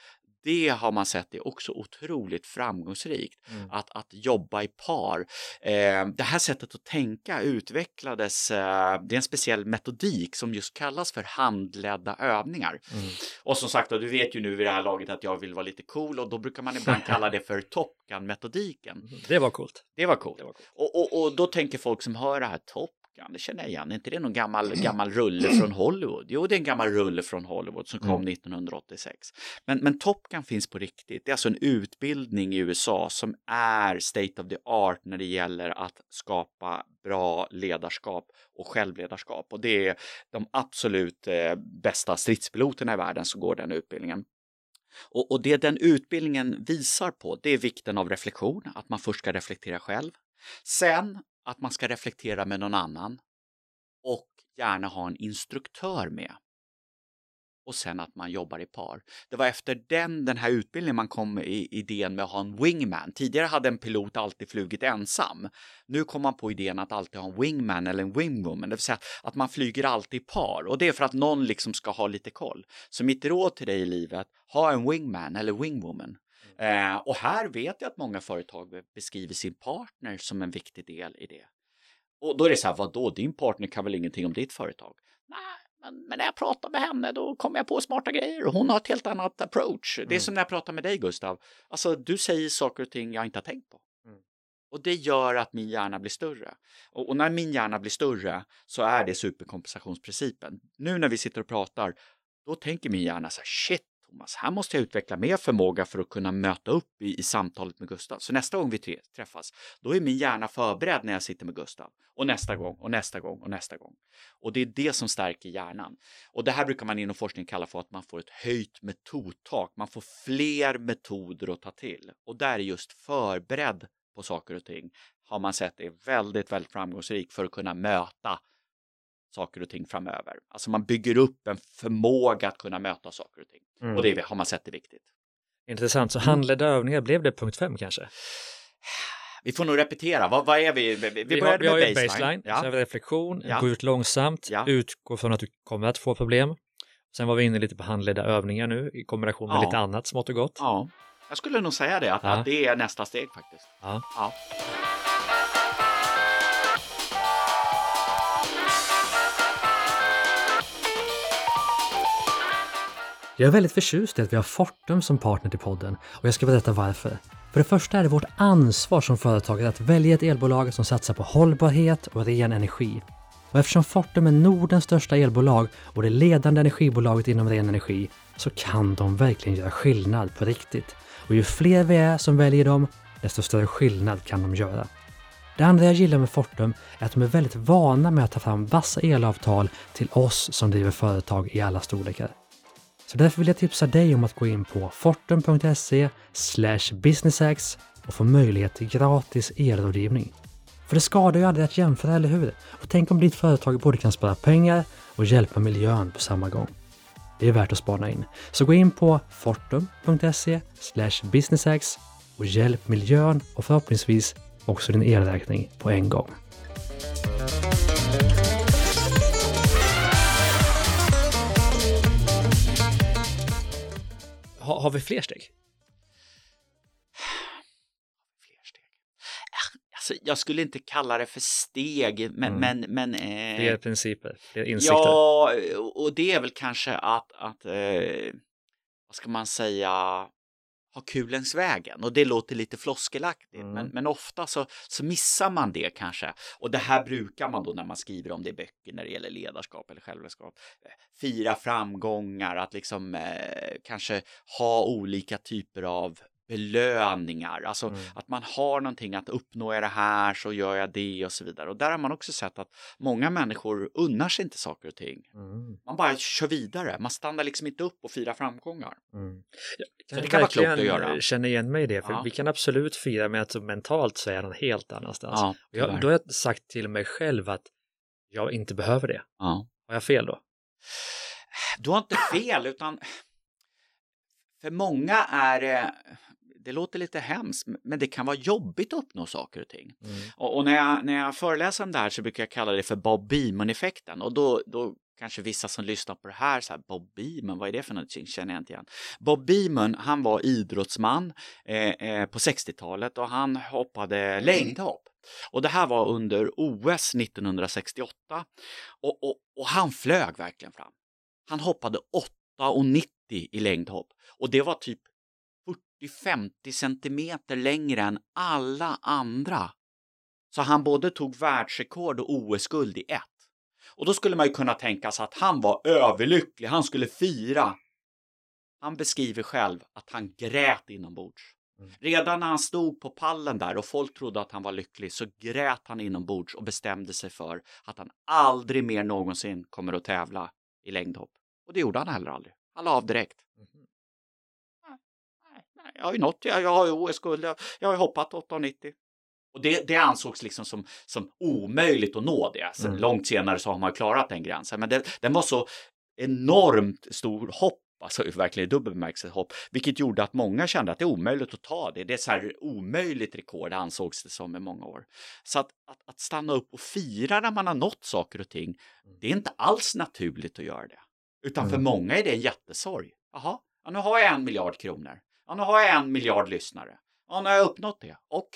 Det har man sett är också otroligt framgångsrikt, Mm. att, att jobba i par. Eh, det här sättet att tänka utvecklades, eh, det är en speciell metodik som just kallas för handledda övningar. Mm. Och som sagt, då, du vet ju nu vid det här laget att jag vill vara lite cool och då brukar man ibland kalla det för Top Gun-metodiken. Det var coolt. Det var coolt. Det var coolt. Och, och, och då tänker folk som hör det här Top Gun, det känner jag igen, är inte det någon gammal, gammal rulle från Hollywood? Jo, det är en gammal rulle från Hollywood som kom Mm. 1986. Men, men Top Gun finns på riktigt. Det är alltså en utbildning i USA som är state of the art när det gäller att skapa bra ledarskap och självledarskap. Och det är de absolut eh, bästa stridspiloterna i världen som går den utbildningen. Och, och det den utbildningen visar på, det är vikten av reflektion, att man först ska reflektera själv. Sen att man ska reflektera med någon annan och gärna ha en instruktör med. Och sen att man jobbar i par. Det var efter den, den här utbildningen man kom i idén med att ha en wingman. Tidigare hade en pilot alltid flugit ensam. Nu kom man på idén att alltid ha en wingman eller en wingwoman, det vill säga att man flyger alltid i par. Och det är för att någon liksom ska ha lite koll. Så mitt råd till dig i livet, ha en wingman eller wingwoman. Eh, och här vet jag att många företag beskriver sin partner som en viktig del i det. Och då är det så här, vadå, din partner kan väl ingenting om ditt företag? Nej, men, men när jag pratar med henne då kommer jag på smarta grejer och hon har ett helt annat approach. Det är Mm. som när jag pratar med dig Gustav. Alltså, du säger saker och ting jag inte har tänkt på. Mm. Och det gör att min hjärna blir större. Och, och när min hjärna blir större så är det superkompensationsprincipen. Nu när vi sitter och pratar, då tänker min hjärna så här, shit Thomas, här måste jag utveckla mer förmåga för att kunna möta upp i, i samtalet med Gustav. Så nästa gång vi tre, träffas, då är min hjärna förberedd när jag sitter med Gustav. Och nästa gång, och nästa gång, och nästa gång. Och det är det som stärker hjärnan. Och det här brukar man inom forskning kalla för att man får ett höjt metodtak. Man får fler metoder att ta till. Och där är just förberedd på saker och ting har man sett är väldigt, väldigt framgångsrik för att kunna möta saker och ting framöver. Alltså man bygger upp en förmåga att kunna möta saker och ting. Mm. Och det har man sett är viktigt. Intressant, så Mm. handledda övningar, blev det punkt fem kanske? Vi får nog repetera, vad, vad är vi? Vi, vi Vi, har, började vi har med ju baseline. baseline, Ja. sen har vi reflektion, Ja. gå ut långsamt, Ja. utgå från att du kommer att få problem. Sen var vi inne lite på handledda övningar nu i kombination med Ja. lite annat smått och gott. ja, jag skulle nog säga det, att, att det är nästa steg faktiskt. Ja. Jag är väldigt förtjust i att vi har Fortum som partner till podden och jag ska berätta varför. För det första är det vårt ansvar som företagare att välja ett elbolag som satsar på hållbarhet och ren energi. Och eftersom Fortum är Nordens största elbolag och det ledande energibolaget inom ren energi så kan de verkligen göra skillnad på riktigt. Och ju fler vi är som väljer dem, desto större skillnad kan de göra. Det andra jag gillar med Fortum är att de är väldigt vana med att ta fram vassa elavtal till oss som driver företag i alla storlekar. Så därför vill jag tipsa dig om att gå in på fortum.se businessx och få möjlighet till gratis elrådgivning. För det skadar ju aldrig att jämföra, eller hur? Och tänk om ditt företag både kan spara pengar och hjälpa miljön på samma gång. Det är värt att spana in. Så gå in på fortum.se businessx och hjälp miljön och förhoppningsvis också din elräkning på en gång. Har, har vi fler steg? Fler steg. Ah, Alltså, jag skulle inte kalla det för steg, men... Mm. men, men eh, Fler principer, fler insikter? Ja, och det är väl kanske att, att eh, vad ska man säga, ha kul längs vägen. Och det låter lite floskelaktigt, Mm. men, men ofta så, så missar man det kanske. Och det här brukar man då när man skriver om det i böcker när det gäller ledarskap eller självledarskap. Fira framgångar, att liksom eh, kanske ha olika typer av belöningar, alltså Mm. att man har någonting att uppnå jag det här så gör jag det och så vidare. Och där har man också sett att många människor unnar sig inte saker och ting. Mm, Man bara kör vidare, man stannar liksom inte upp och firar framgångar. mm. Så det kan vara klokt att göra. känna igen mig i det, för Ja. vi kan absolut fira med att mentalt så är jag någon helt annanstans. Ja, jag, då har jag sagt till mig själv att jag inte behöver det. ja. Har jag fel då? Du har inte fel, utan för många är det, det låter lite hemskt, men det kan vara jobbigt att uppnå saker och ting. Mm. Och, och när, jag, när jag föreläser om det här så brukar jag kalla det för Bob Beamon-effekten. Och då, då kanske vissa som lyssnar på det här, så här Bob Beamon, vad är det för någonting? Känner jag inte igen. Bob Beamon, han var idrottsman eh, eh, på 60-talet och han hoppade längdhopp. Och det här var under OS 1968. Och, och, och han flög verkligen fram. Han hoppade 8,90 i längdhopp. Och det var typ 40-50 centimeter längre än alla andra. Så han både tog världsrekord och OS-guld i ett. Och då skulle man ju kunna tänka sig att han var överlycklig, han skulle fira. Han beskriver själv att han grät inombords. Mm. Redan när han stod på pallen där och folk trodde att han var lycklig så grät han inombords och bestämde sig för att han aldrig mer någonsin kommer att tävla i längdhopp. Och det gjorde han heller aldrig. Han la av direkt. Jag har ju nått, jag, jag har ju OS-guld, jag, jag har ju hoppat 8,90. Och det, det ansågs liksom som, som omöjligt att nå det. Sen Mm. Långt senare så har man klarat den gränsen. Men det, den var så enormt stor hopp, alltså verkligen i dubbel bemärkelse hopp, vilket gjorde att många kände att det är omöjligt att ta det. Det är så här omöjligt rekord ansågs det som i många år. Så att, att, att stanna upp och fira när man har nått saker och ting, det är inte alls naturligt att göra det. Utan för Mm. många är det en jättesorg. Jaha, ja, nu har jag en miljard kronor. Ja, nu har jag en miljard lyssnare. Ja, nu har jag uppnått det. Och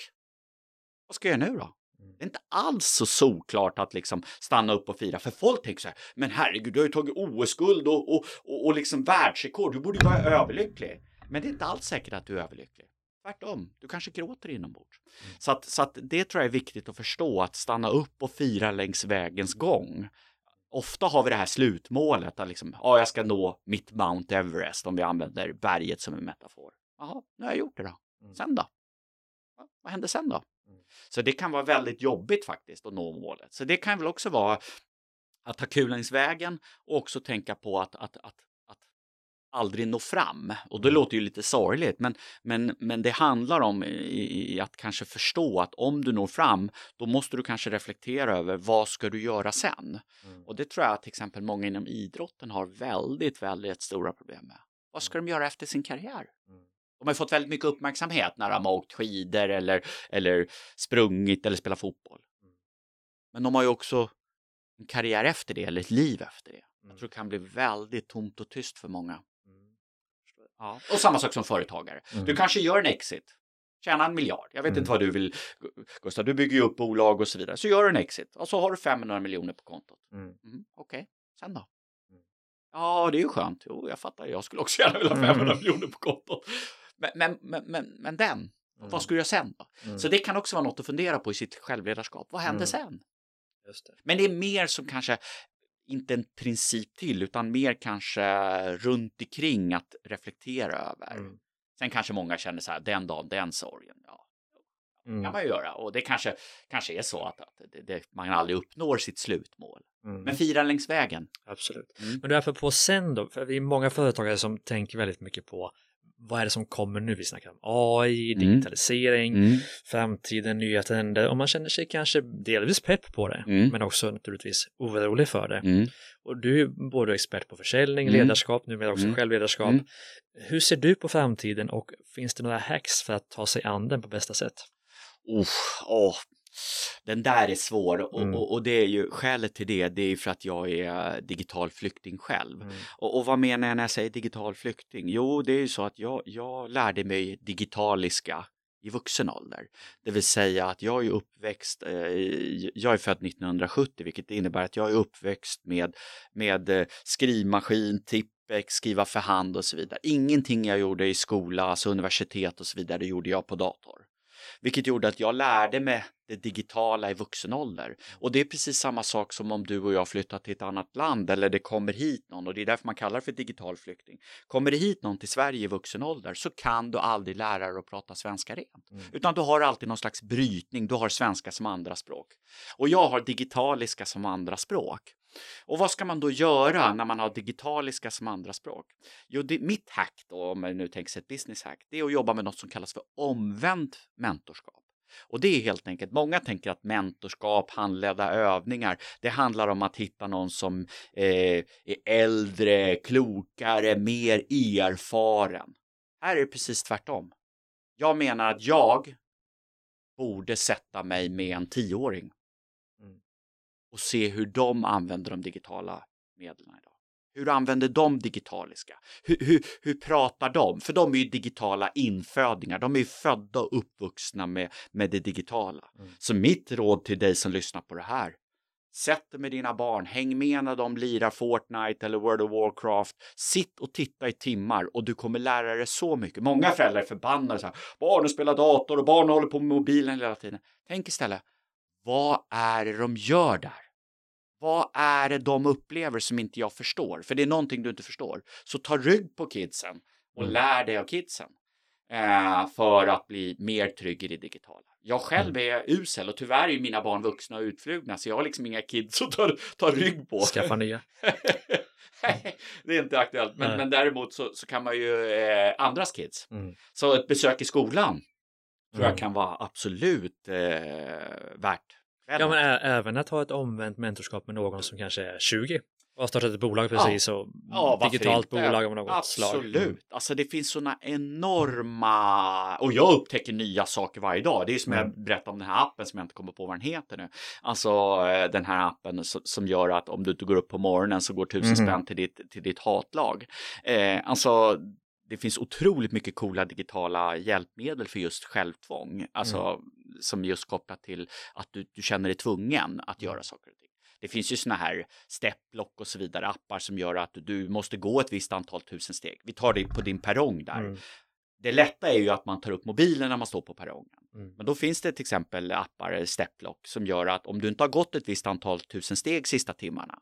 vad ska jag göra nu då? Mm. Det är inte alls så solklart att liksom stanna upp och fira. För folk tänker så här, men herregud, du har ju tagit OS-guld och, och, och, och liksom världsrekord. Du borde ju vara överlycklig. Men det är inte alls säkert att du är överlycklig. Tvärtom, du kanske gråter inombords. Mm. Så, att, så att det tror jag är viktigt att förstå, att stanna upp och fira längs vägens gång. Ofta har vi det här slutmålet, att liksom, ja, jag ska nå mitt Mount Everest, om vi använder berget som en metafor. Jaha, nu har jag gjort det då. Mm. Sen då? Ja, Vad händer sen då? Mm. Så det kan vara väldigt jobbigt faktiskt att nå målet. Så det kan väl också vara att ha kul längs vägen och också tänka på att, att, att, att aldrig nå fram. Och det låter ju lite sorgligt, men, men, men det handlar om i, i att kanske förstå att om du når fram, då måste du kanske reflektera över vad ska du göra sen? Mm. Och det tror jag till exempel många inom idrotten har väldigt, väldigt stora problem med. Vad ska de göra efter sin karriär? Mm. De har fått väldigt mycket uppmärksamhet när de har åkt skidor eller, eller sprungit eller spelat fotboll. Mm. Men de har ju också en karriär efter det eller ett liv efter det. Mm. Jag tror det kan bli väldigt tomt och tyst för många. Mm. Ja. Och samma sak som företagare. Mm. Du kanske gör en exit, tjänar en miljard. Jag vet Mm. inte vad du vill, Gustav, du bygger ju upp bolag och så vidare. Så gör du en exit och så har du 500 miljoner på kontot. Mm. Mm, Okej, sen då? Mm. Ja, det är ju skönt. Jo, jag fattar. Jag skulle också gärna vilja ha 500 miljoner på kontot. Men, men, men, men, den, vad ska du göra sen då? Mm. Så det kan också vara något att fundera på i sitt självledarskap. Vad händer Mm. sen? Det. Men det är mer som kanske inte en princip till, utan mer kanske runt omkring att reflektera över. Mm. Sen kanske många känner så här, den dagen, den sorgen. Ja, Mm. kan man ju göra. Och det kanske, kanske är så att, att det, det, man aldrig uppnår sitt slutmål. Mm. Men fira längs vägen. Absolut. Mm. Men därför på sen då, för vi är många företagare som tänker väldigt mycket på vad är det som kommer nu? Vi snackar om AI, Mm. digitalisering, Mm. framtiden, nya trender och man känner sig kanske delvis pepp på det, Mm. men också naturligtvis orolig för det. Mm. Och du är både expert på försäljning, Mm. ledarskap, numera också självledarskap. Hur ser du på framtiden och finns det några hacks för att ta sig an den på bästa sätt? Uff, åh. Den där är svår och, Mm. och, och det är ju skälet till det, det är för att jag är digital flykting själv. Mm. Och, och vad menar jag när jag säger digital flykting? Jo, det är ju så att jag, jag lärde mig digitaliska i vuxen ålder. Det vill säga att jag är uppväxt, eh, jag är född 1970 vilket innebär att jag är uppväxt med, med eh, skrivmaskin, tippex, skriva för hand och så vidare. Ingenting jag gjorde i skola, alltså universitet och så vidare, gjorde jag på dator. Vilket gjorde att jag lärde mig det digitala i vuxen ålder. Och det är precis samma sak som om du och jag flyttar till ett annat land eller det kommer hit någon och det är därför man kallar det för digital flykting. Kommer det hit någon till Sverige i vuxen ålder så kan du aldrig lära dig att prata svenska rent. Mm. Utan du har alltid någon slags brytning, du har svenska som andra språk. Och jag har digitaliska som andra språk. Och vad ska man då göra när man har digitaliska som andra språk? Jo, det, mitt hack då, om man nu tänker sig ett business hack, det är att jobba med något som kallas för omvänt mentorskap. Och det är helt enkelt, många tänker att mentorskap, handledda övningar, det handlar om att hitta någon som eh, är äldre, klokare, mer erfaren. Här är det precis tvärtom. Jag menar att jag borde sätta mig med en tioåring och se hur de använder de digitala medlen idag. Hur använder de digitaliska? Hur, hur, hur pratar de? För de är ju digitala infödingar. De är ju födda och uppvuxna med, med det digitala. Mm. Så mitt råd till dig som lyssnar på det här. Sätt dig med dina barn, häng med när de lirar Fortnite eller World of Warcraft. Sitt och titta i timmar och du kommer lära dig så mycket. Många föräldrar är förbannade så här. Barnen spelar dator och barnen håller på med mobilen hela tiden. Tänk istället, vad är det de gör där? Vad är det de upplever som inte jag förstår? För det är någonting du inte förstår. Så ta rygg på kidsen och Mm. lär dig av kidsen. Eh, för att bli mer trygg i det digitala. Jag själv är usel och tyvärr är mina barn vuxna och utflugna så jag har liksom inga kids att ta, ta rygg på. Skaffa nya. Det är inte aktuellt. Men, men däremot så, så kan man ju eh, andras kids. Mm. Så ett besök i skolan tror jag Mm. kan vara absolut eh, värt. Ja, men även att ha ett omvänt mentorskap med någon som kanske är 20 och har startat ett bolag precis och Ja, digitalt inte? bolag av något slag. Mm. Absolut. Alltså det finns sådana enorma... Och jag upptäcker nya saker varje dag. Det är som Mm. jag berättade om den här appen som jag inte kommer på vad den heter nu. Alltså eh, den här appen so- som gör att om du inte går upp på morgonen så går tusen Mhm. spänn till ditt, till ditt hatlag. Eh, alltså det finns otroligt mycket coola digitala hjälpmedel för just självtvång. Alltså Mm. som just kopplat till att du, du känner dig tvungen att Mm. göra saker och ting. Det finns ju såna här stepplock och så vidare, appar som gör att du måste gå ett visst antal tusen steg. Vi tar det på din perrong där. Mm. Det lätta är ju att man tar upp mobilen när man står på perrongen. Mm. Men då finns det till exempel appar, stepplock, som gör att om du inte har gått ett visst antal tusen steg sista timmarna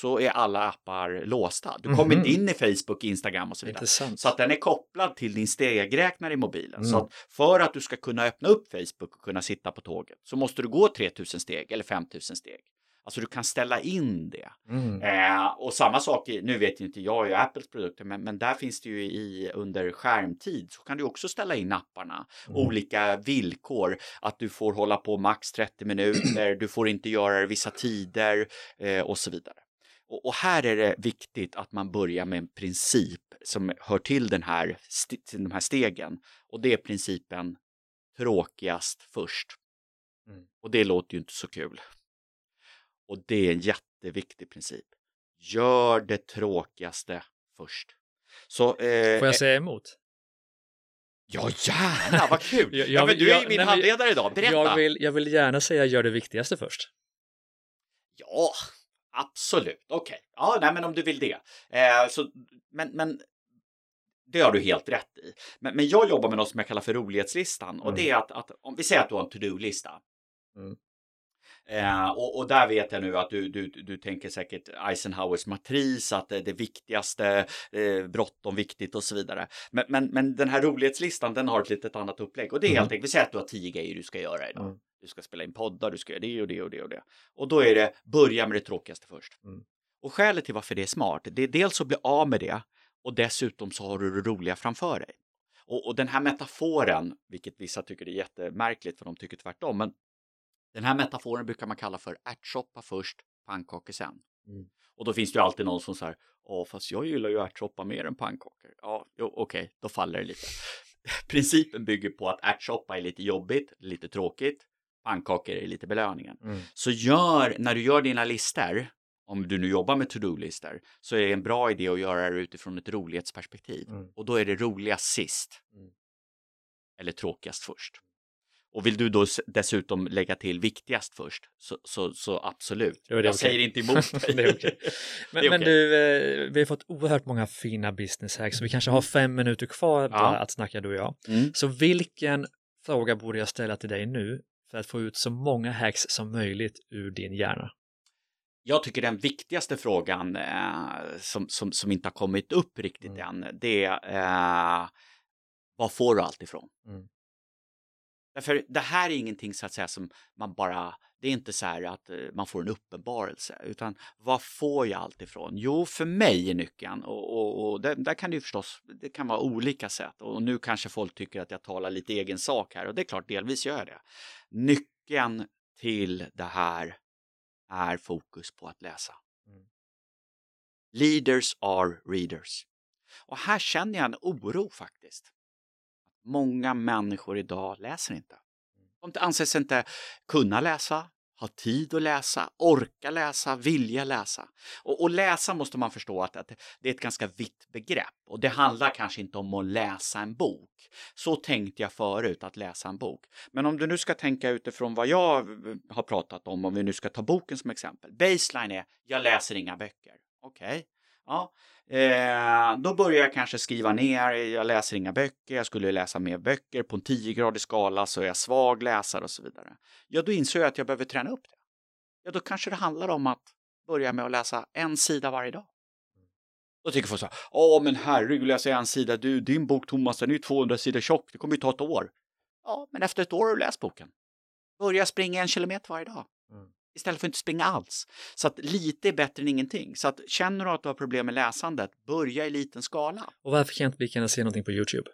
så är alla appar låsta. Du kommer Mhm. inte in i Facebook, Instagram och så vidare. Intressant. Så att den är kopplad till din stegräknare i mobilen. Så Mm. att för att du ska kunna öppna upp Facebook och kunna sitta på tåget så måste du gå 3000 steg eller 5000 steg. Alltså du kan ställa in det. Mm. Eh, och samma sak, i, nu vet ju inte jag ju Apples produkter, men, men där finns det ju i under skärmtid så kan du också ställa in apparna. Mm. Olika villkor, att du får hålla på max 30 minuter, du får inte göra det vissa tider eh, och så vidare. Och, och, här är det viktigt att man börjar med en princip som hör till den här, till de här stegen. Och det är principen tråkigast först. Mm. Och det låter ju inte så kul. Och det är en jätteviktig princip. Gör det tråkigaste först. Så, eh, Får jag säga emot? Ja, gärna, vad kul! Jag- ja, men du är jag- ju min nej, handledare idag, berätta! Jag vill, jag vill gärna säga gör det viktigaste först. Ja, absolut, okej. Ja, nej, men om du vill det. Eh, så, men, men det har du helt rätt i. Men, men jag jobbar med något som jag kallar för rolighetslistan och Mm. det är att, att om vi säger att du har en to-do-lista. Mm. Eh, och, och där vet jag nu att du, du, du tänker säkert Eisenhowers matris, att det är det viktigaste, eh, bråttom, viktigt och så vidare. Men, men, men den här rolighetslistan, den har ett litet annat upplägg. Och det är Mm. helt enkelt, vi säger att du har tio grejer du ska göra idag. Mm. Du ska spela in poddar, du ska göra det och det och det och det. Och då är det, börja med det tråkigaste först. Mm. Och skälet till varför det är smart, det är dels att bli av med det och dessutom så har du det roliga framför dig. Och, och den här metaforen, vilket vissa tycker är jättemärkligt för de tycker tvärtom, men den här metaforen brukar man kalla för ärtsoppa först, pannkakor sen. Mm. Och då finns det ju alltid någon som säger, ja fast jag gillar ju ärtsoppa mer än pannkakor. Ja, okej, då faller det lite. Principen bygger på att ärtsoppa är lite jobbigt, lite tråkigt, pannkakor är lite belöningen. Mm. Så gör, när du gör dina listor, om du nu jobbar med to-do-listor, så är det en bra idé att göra det utifrån ett rolighetsperspektiv. Mm. Och då är det roligast sist. Mm. Eller tråkigast först. Och vill du då dessutom lägga till viktigast först, så, så, så absolut. Jag okej. säger inte emot dig. Det är okej. Men, Det är men okej. du, eh, vi har fått oerhört många fina business hacks, så vi kanske har fem minuter kvar Ja. att snacka du och jag. Mm. Så vilken fråga borde jag ställa till dig nu för att få ut så många hacks som möjligt ur din hjärna? Jag tycker den viktigaste frågan eh, som, som, som inte har kommit upp riktigt Mm. än, det är eh, var får du allt ifrån? Mm. Därför det här är ingenting så att säga som man bara, det är inte så här att eh, man får en uppenbarelse, utan var får jag allt ifrån? Jo, för mig är nyckeln och, och, och där, där kan det ju förstås, det kan vara olika sätt och nu kanske folk tycker att jag talar lite egen sak här och det är klart, delvis gör jag det. Nyckeln till det här är fokus på att läsa. Mm. Leaders are readers. Och här känner jag en oro faktiskt. Många människor idag läser inte. De anses inte kunna läsa, ha tid att läsa, orka läsa, vilja läsa. Och, och läsa måste man förstå att, att det är ett ganska vitt begrepp och det handlar kanske inte om att läsa en bok. Så tänkte jag förut, att läsa en bok. Men om du nu ska tänka utifrån vad jag eh, har pratat om, om vi nu ska ta boken som exempel. Baseline är, jag läser inga böcker. Okej, ja. Eh, då börjar jag kanske skriva ner, jag läser inga böcker, jag skulle läsa mer böcker, på en 10-gradig skala så är jag svag läsare och så vidare. Ja, då inser jag att jag behöver träna upp det. Ja, då kanske det handlar om att börja med att läsa en sida varje dag. Då tycker folk så här, ja men herregud, läsa en sida, du, din bok Thomas, den är ju 200 sidor tjock, det kommer ju ta ett år. Ja, men efter ett år har du läst boken. Börja springa en kilometer varje dag. Mm. Istället för att inte springa alls. Så att lite är bättre än ingenting. Så att känner du att du har problem med läsandet, börja i liten skala. Och varför kan inte vi kunna se någonting på YouTube?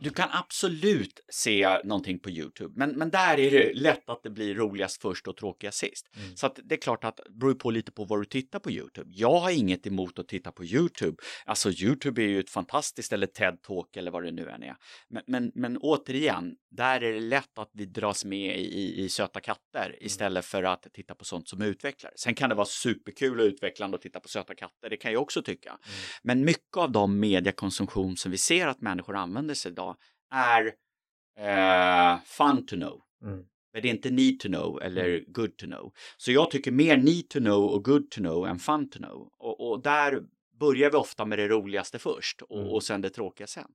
Du kan absolut se någonting på Youtube, men, men där är det lätt att det blir roligast först och tråkigast sist. Mm. Så det är klart att det beror på lite på vad du tittar på Youtube. Jag har inget emot att titta på Youtube. Alltså Youtube är ju ett fantastiskt, eller TED-talk eller vad det nu än är. Men, men, men återigen, där är det lätt att vi dras med i, i, söta katter istället för att titta på sånt som utvecklar. Sen kan det vara superkul och utvecklande att titta på söta katter, det kan jag också tycka. Men mycket av de mediekonsumtion som vi ser att människor använder sig idag är eh, fun to know. Mm. Men det är inte need to know eller good to know. Så jag tycker mer need to know och good to know än fun to know. Och, och där börjar vi ofta med det roligaste först och, Mm. och sen det tråkiga sen.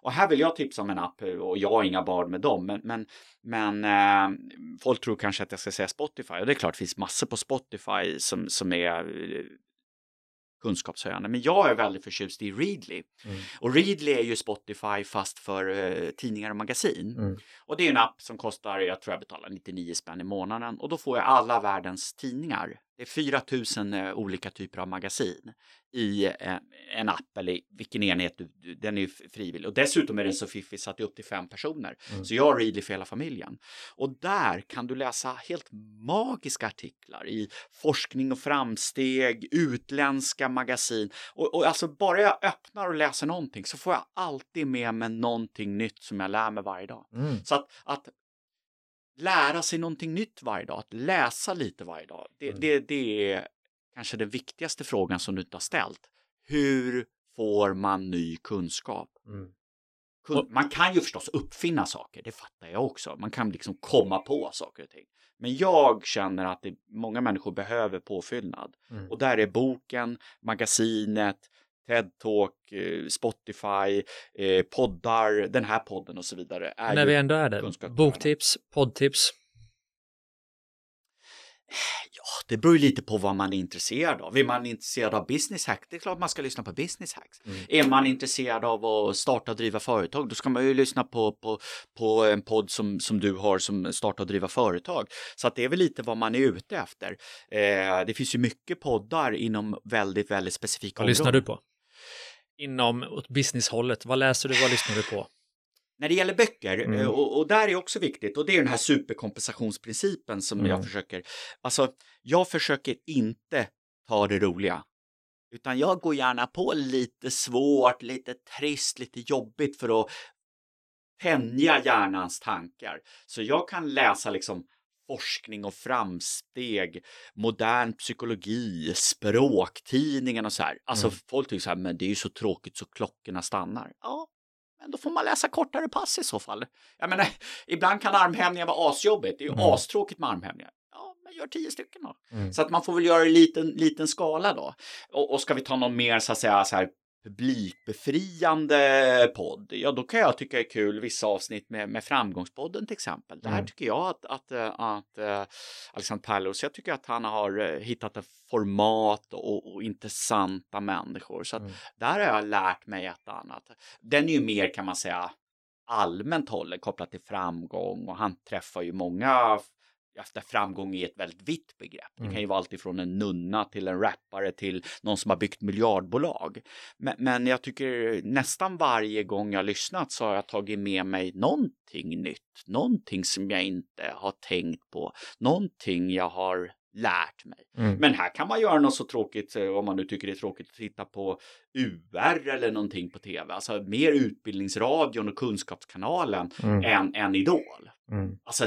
Och här vill jag tipsa om en app och jag har inga barn med dem. Men, men, men eh, folk tror kanske att jag ska säga Spotify och det är klart det finns massor på Spotify som, som är eh, kunskapshöjande. Men jag är väldigt förtjust i Readly. Mm. Och Readly är ju Spotify fast för eh, tidningar och magasin. Mm. Och det är en app som kostar, jag tror jag betalar 99 spänn i månaden. Och då får jag alla världens tidningar. Det är 4000 eh, olika typer av magasin i eh, en app eller vilken enhet, du, du, den är ju frivillig. Och dessutom är den så fiffig så att det är upp till fem personer. Mm. Så jag har Readly för hela familjen. Och där kan du läsa helt magiska artiklar i forskning och framsteg, utländska magasin. Och, och alltså bara jag öppnar och läser någonting så får jag alltid med mig någonting nytt som jag lär mig varje dag. Mm. Så att, att lära sig någonting nytt varje dag, att läsa lite varje dag, det, Mm. det, det är kanske den viktigaste frågan som du inte har ställt. Hur får man ny kunskap? Mm. Kun- Man kan ju förstås uppfinna saker, det fattar jag också. Man kan liksom komma på saker och ting. Men jag känner att det, många människor behöver påfyllnad. Mm. Och där är boken, magasinet, TED-talk, eh, Spotify, eh, poddar, den här podden och så vidare. Är När vi ändå är där, boktips, poddtips. Ja, det beror ju lite på vad man är intresserad av. Är man intresserad av business hacks, det är klart man ska lyssna på business hacks. Mm. Är man intresserad av att starta och driva företag, då ska man ju lyssna på, på, på en podd som, som du har som starta och driva företag. Så att det är väl lite vad man är ute efter. Eh, det finns ju mycket poddar inom väldigt, väldigt specifika Vad lyssnar du på? Inom åt businesshållet, vad läser du, vad lyssnar du på? När det gäller böcker, Mm. eh, och, och där är också viktigt, och det är den här superkompensationsprincipen som Mm. jag försöker, alltså jag försöker inte ta det roliga, utan jag går gärna på lite svårt, lite trist, lite jobbigt för att tänja hjärnans tankar. Så jag kan läsa liksom forskning och framsteg, modern psykologi, språktidningen och så här. Alltså Mm. folk tycker så här, men det är ju så tråkigt så klockorna stannar. Ja, men då får man läsa kortare pass i så fall. Jag menar, ibland kan armhävningar vara asjobbigt. Det är ju Mm. astråkigt med armhävningar. Ja, men gör tio stycken då. Mm. Så att man får väl göra det i liten, liten skala då. Och, och ska vi ta någon mer så att säga så här publikbefriande podd, ja då kan jag tycka är kul vissa avsnitt med, med Framgångspodden till exempel. Där Mm. tycker jag att, att, eh, att uh, Alexander Pärleros, jag tycker att han har eh, hittat ett format och, och intressanta människor. Så att Mm. där har jag lärt mig ett annat. Den är ju mer kan man säga allmänt hållen kopplat till framgång och han träffar ju många efter framgång i ett väldigt vitt begrepp. Det Mm. kan ju vara alltifrån en nunna till en rappare till någon som har byggt miljardbolag. Men, men jag tycker nästan varje gång jag lyssnat så har jag tagit med mig någonting nytt, någonting som jag inte har tänkt på, någonting jag har lärt mig. Mm. Men här kan man göra något så tråkigt, eh, om man nu tycker det är tråkigt, att titta på UR eller någonting på tv. Alltså mer utbildningsradion och kunskapskanalen Mm. än, än Idol. Mm. Alltså,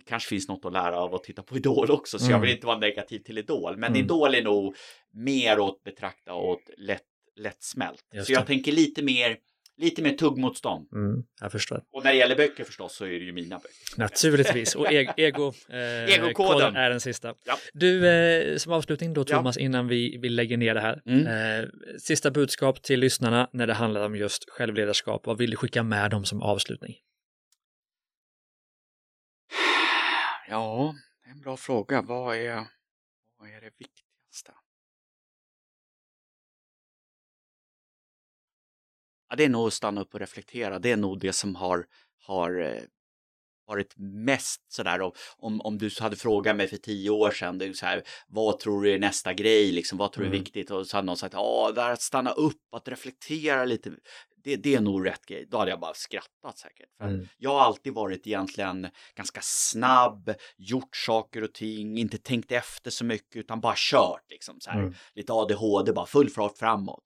det kanske finns något att lära av att titta på Idol också, så jag Mm. vill inte vara negativ till Idol. Men Mm. Idol är nog mer åt betrakta åt lätt, lättsmält. Just Så jag det. tänker lite mer, lite mer tuggmotstånd. Mm. Jag förstår. Och när det gäller böcker förstås så är det ju mina böcker. Naturligtvis. Och e- ego, eh, Egokoden. är den sista. Ja. Du, eh, som avslutning då Ja. Thomas, innan vi, vi lägger ner det här. Mm. Eh, sista budskap till lyssnarna när det handlar om just självledarskap. Vad vill du skicka med dem som avslutning? Ja, det är en bra fråga. Vad är, vad är det viktigaste? Ja, det är nog att stanna upp och reflektera. Det är nog det som har, har eh, varit mest sådär. Och Om, om du hade frågat mig för tio år sedan, det är så här, vad tror du är nästa grej, liksom, vad tror du är Mm. viktigt? Och så hade någon sagt, ja, där att stanna upp, att reflektera lite, det, det är nog rätt grej. Då hade jag bara skrattat säkert. Mm. jag har alltid varit egentligen ganska snabb, gjort saker och ting, inte tänkt efter så mycket utan bara kört liksom så här. Mm. Lite ADHD, bara full fart framåt.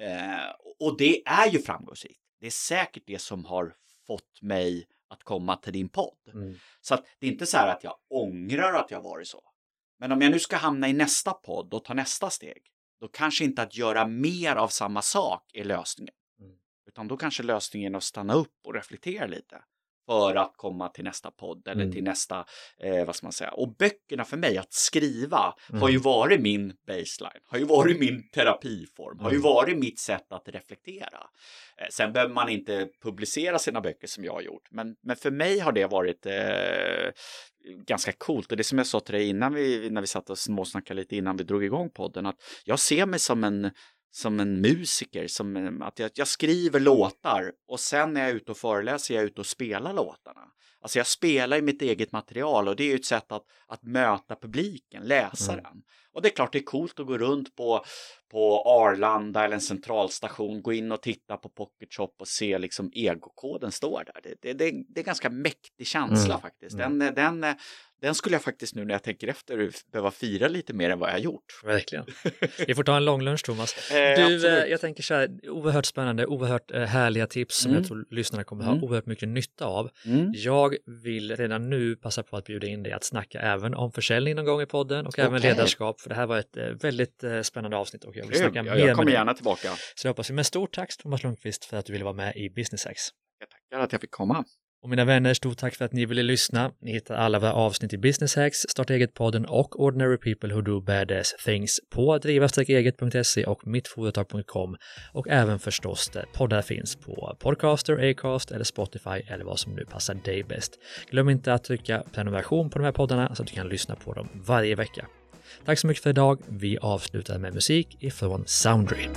Eh, och det är ju framgångsrikt. Det är säkert det som har fått mig att komma till din podd. Mm. Så att det är inte så här att jag ångrar att jag varit så. Men om jag nu ska hamna i nästa podd och ta nästa steg, då kanske inte att göra mer av samma sak är lösningen. Mm. Utan då kanske lösningen är att stanna upp och reflektera lite för att komma till nästa podd eller Mm. till nästa, eh, vad ska man säga, och böckerna för mig, att skriva, Mm. har ju varit min baseline, har ju varit min terapiform, har ju Mm. varit mitt sätt att reflektera. Eh, sen behöver man inte publicera sina böcker som jag har gjort, men, men för mig har det varit, eh, ganska coolt och det som jag sa till dig innan vi, när vi satt och småsnackade lite innan vi drog igång podden, att jag ser mig som en som en musiker, som att jag, jag, skriver låtar och sen när jag är ute och föreläser, jag är ute och spelar låtarna. Alltså jag spelar i mitt eget material och det är ju ett sätt att, att möta publiken, läsaren. Mm. Och det är klart det är coolt att gå runt på, på Arlanda eller en centralstation, gå in och titta på Pocket Shop och se liksom egokoden står där. Det, det, det, det är en ganska mäktig känsla mm. faktiskt. Den, mm. den, den skulle jag faktiskt nu när jag tänker efter behöva fira lite mer än vad jag har gjort. Verkligen. Vi får ta en lång lunch Thomas. Eh, du, eh, jag tänker så här, oerhört spännande, oerhört eh, härliga tips som mm. jag tror lyssnarna kommer mm. ha oerhört mycket nytta av. Mm. Jag vill redan nu passa på att bjuda in dig att snacka även om försäljning någon gång i podden och okay. även ledarskap, för det här var ett eh, väldigt eh, spännande avsnitt och jag vill snacka jag, mer Jag kommer gärna tillbaka. Så jag hoppas vi, men stort tack Thomas Lundqvist för att du ville vara med i Business Hacks. Jag tackar att jag fick komma. Och mina vänner, stort tack för att ni ville lyssna. Ni hittar alla våra avsnitt i Business Hacks, Starta Eget-podden och Ordinary People Who Do Badass Things på driva-eget.se och mittföretag.com och även förstås där poddar finns på Podcaster, Acast eller Spotify eller vad som nu passar dig bäst. Glöm inte att trycka prenumeration på de här poddarna så att du kan lyssna på dem varje vecka. Tack så mycket för idag. Vi avslutar med musik ifrån Soundry.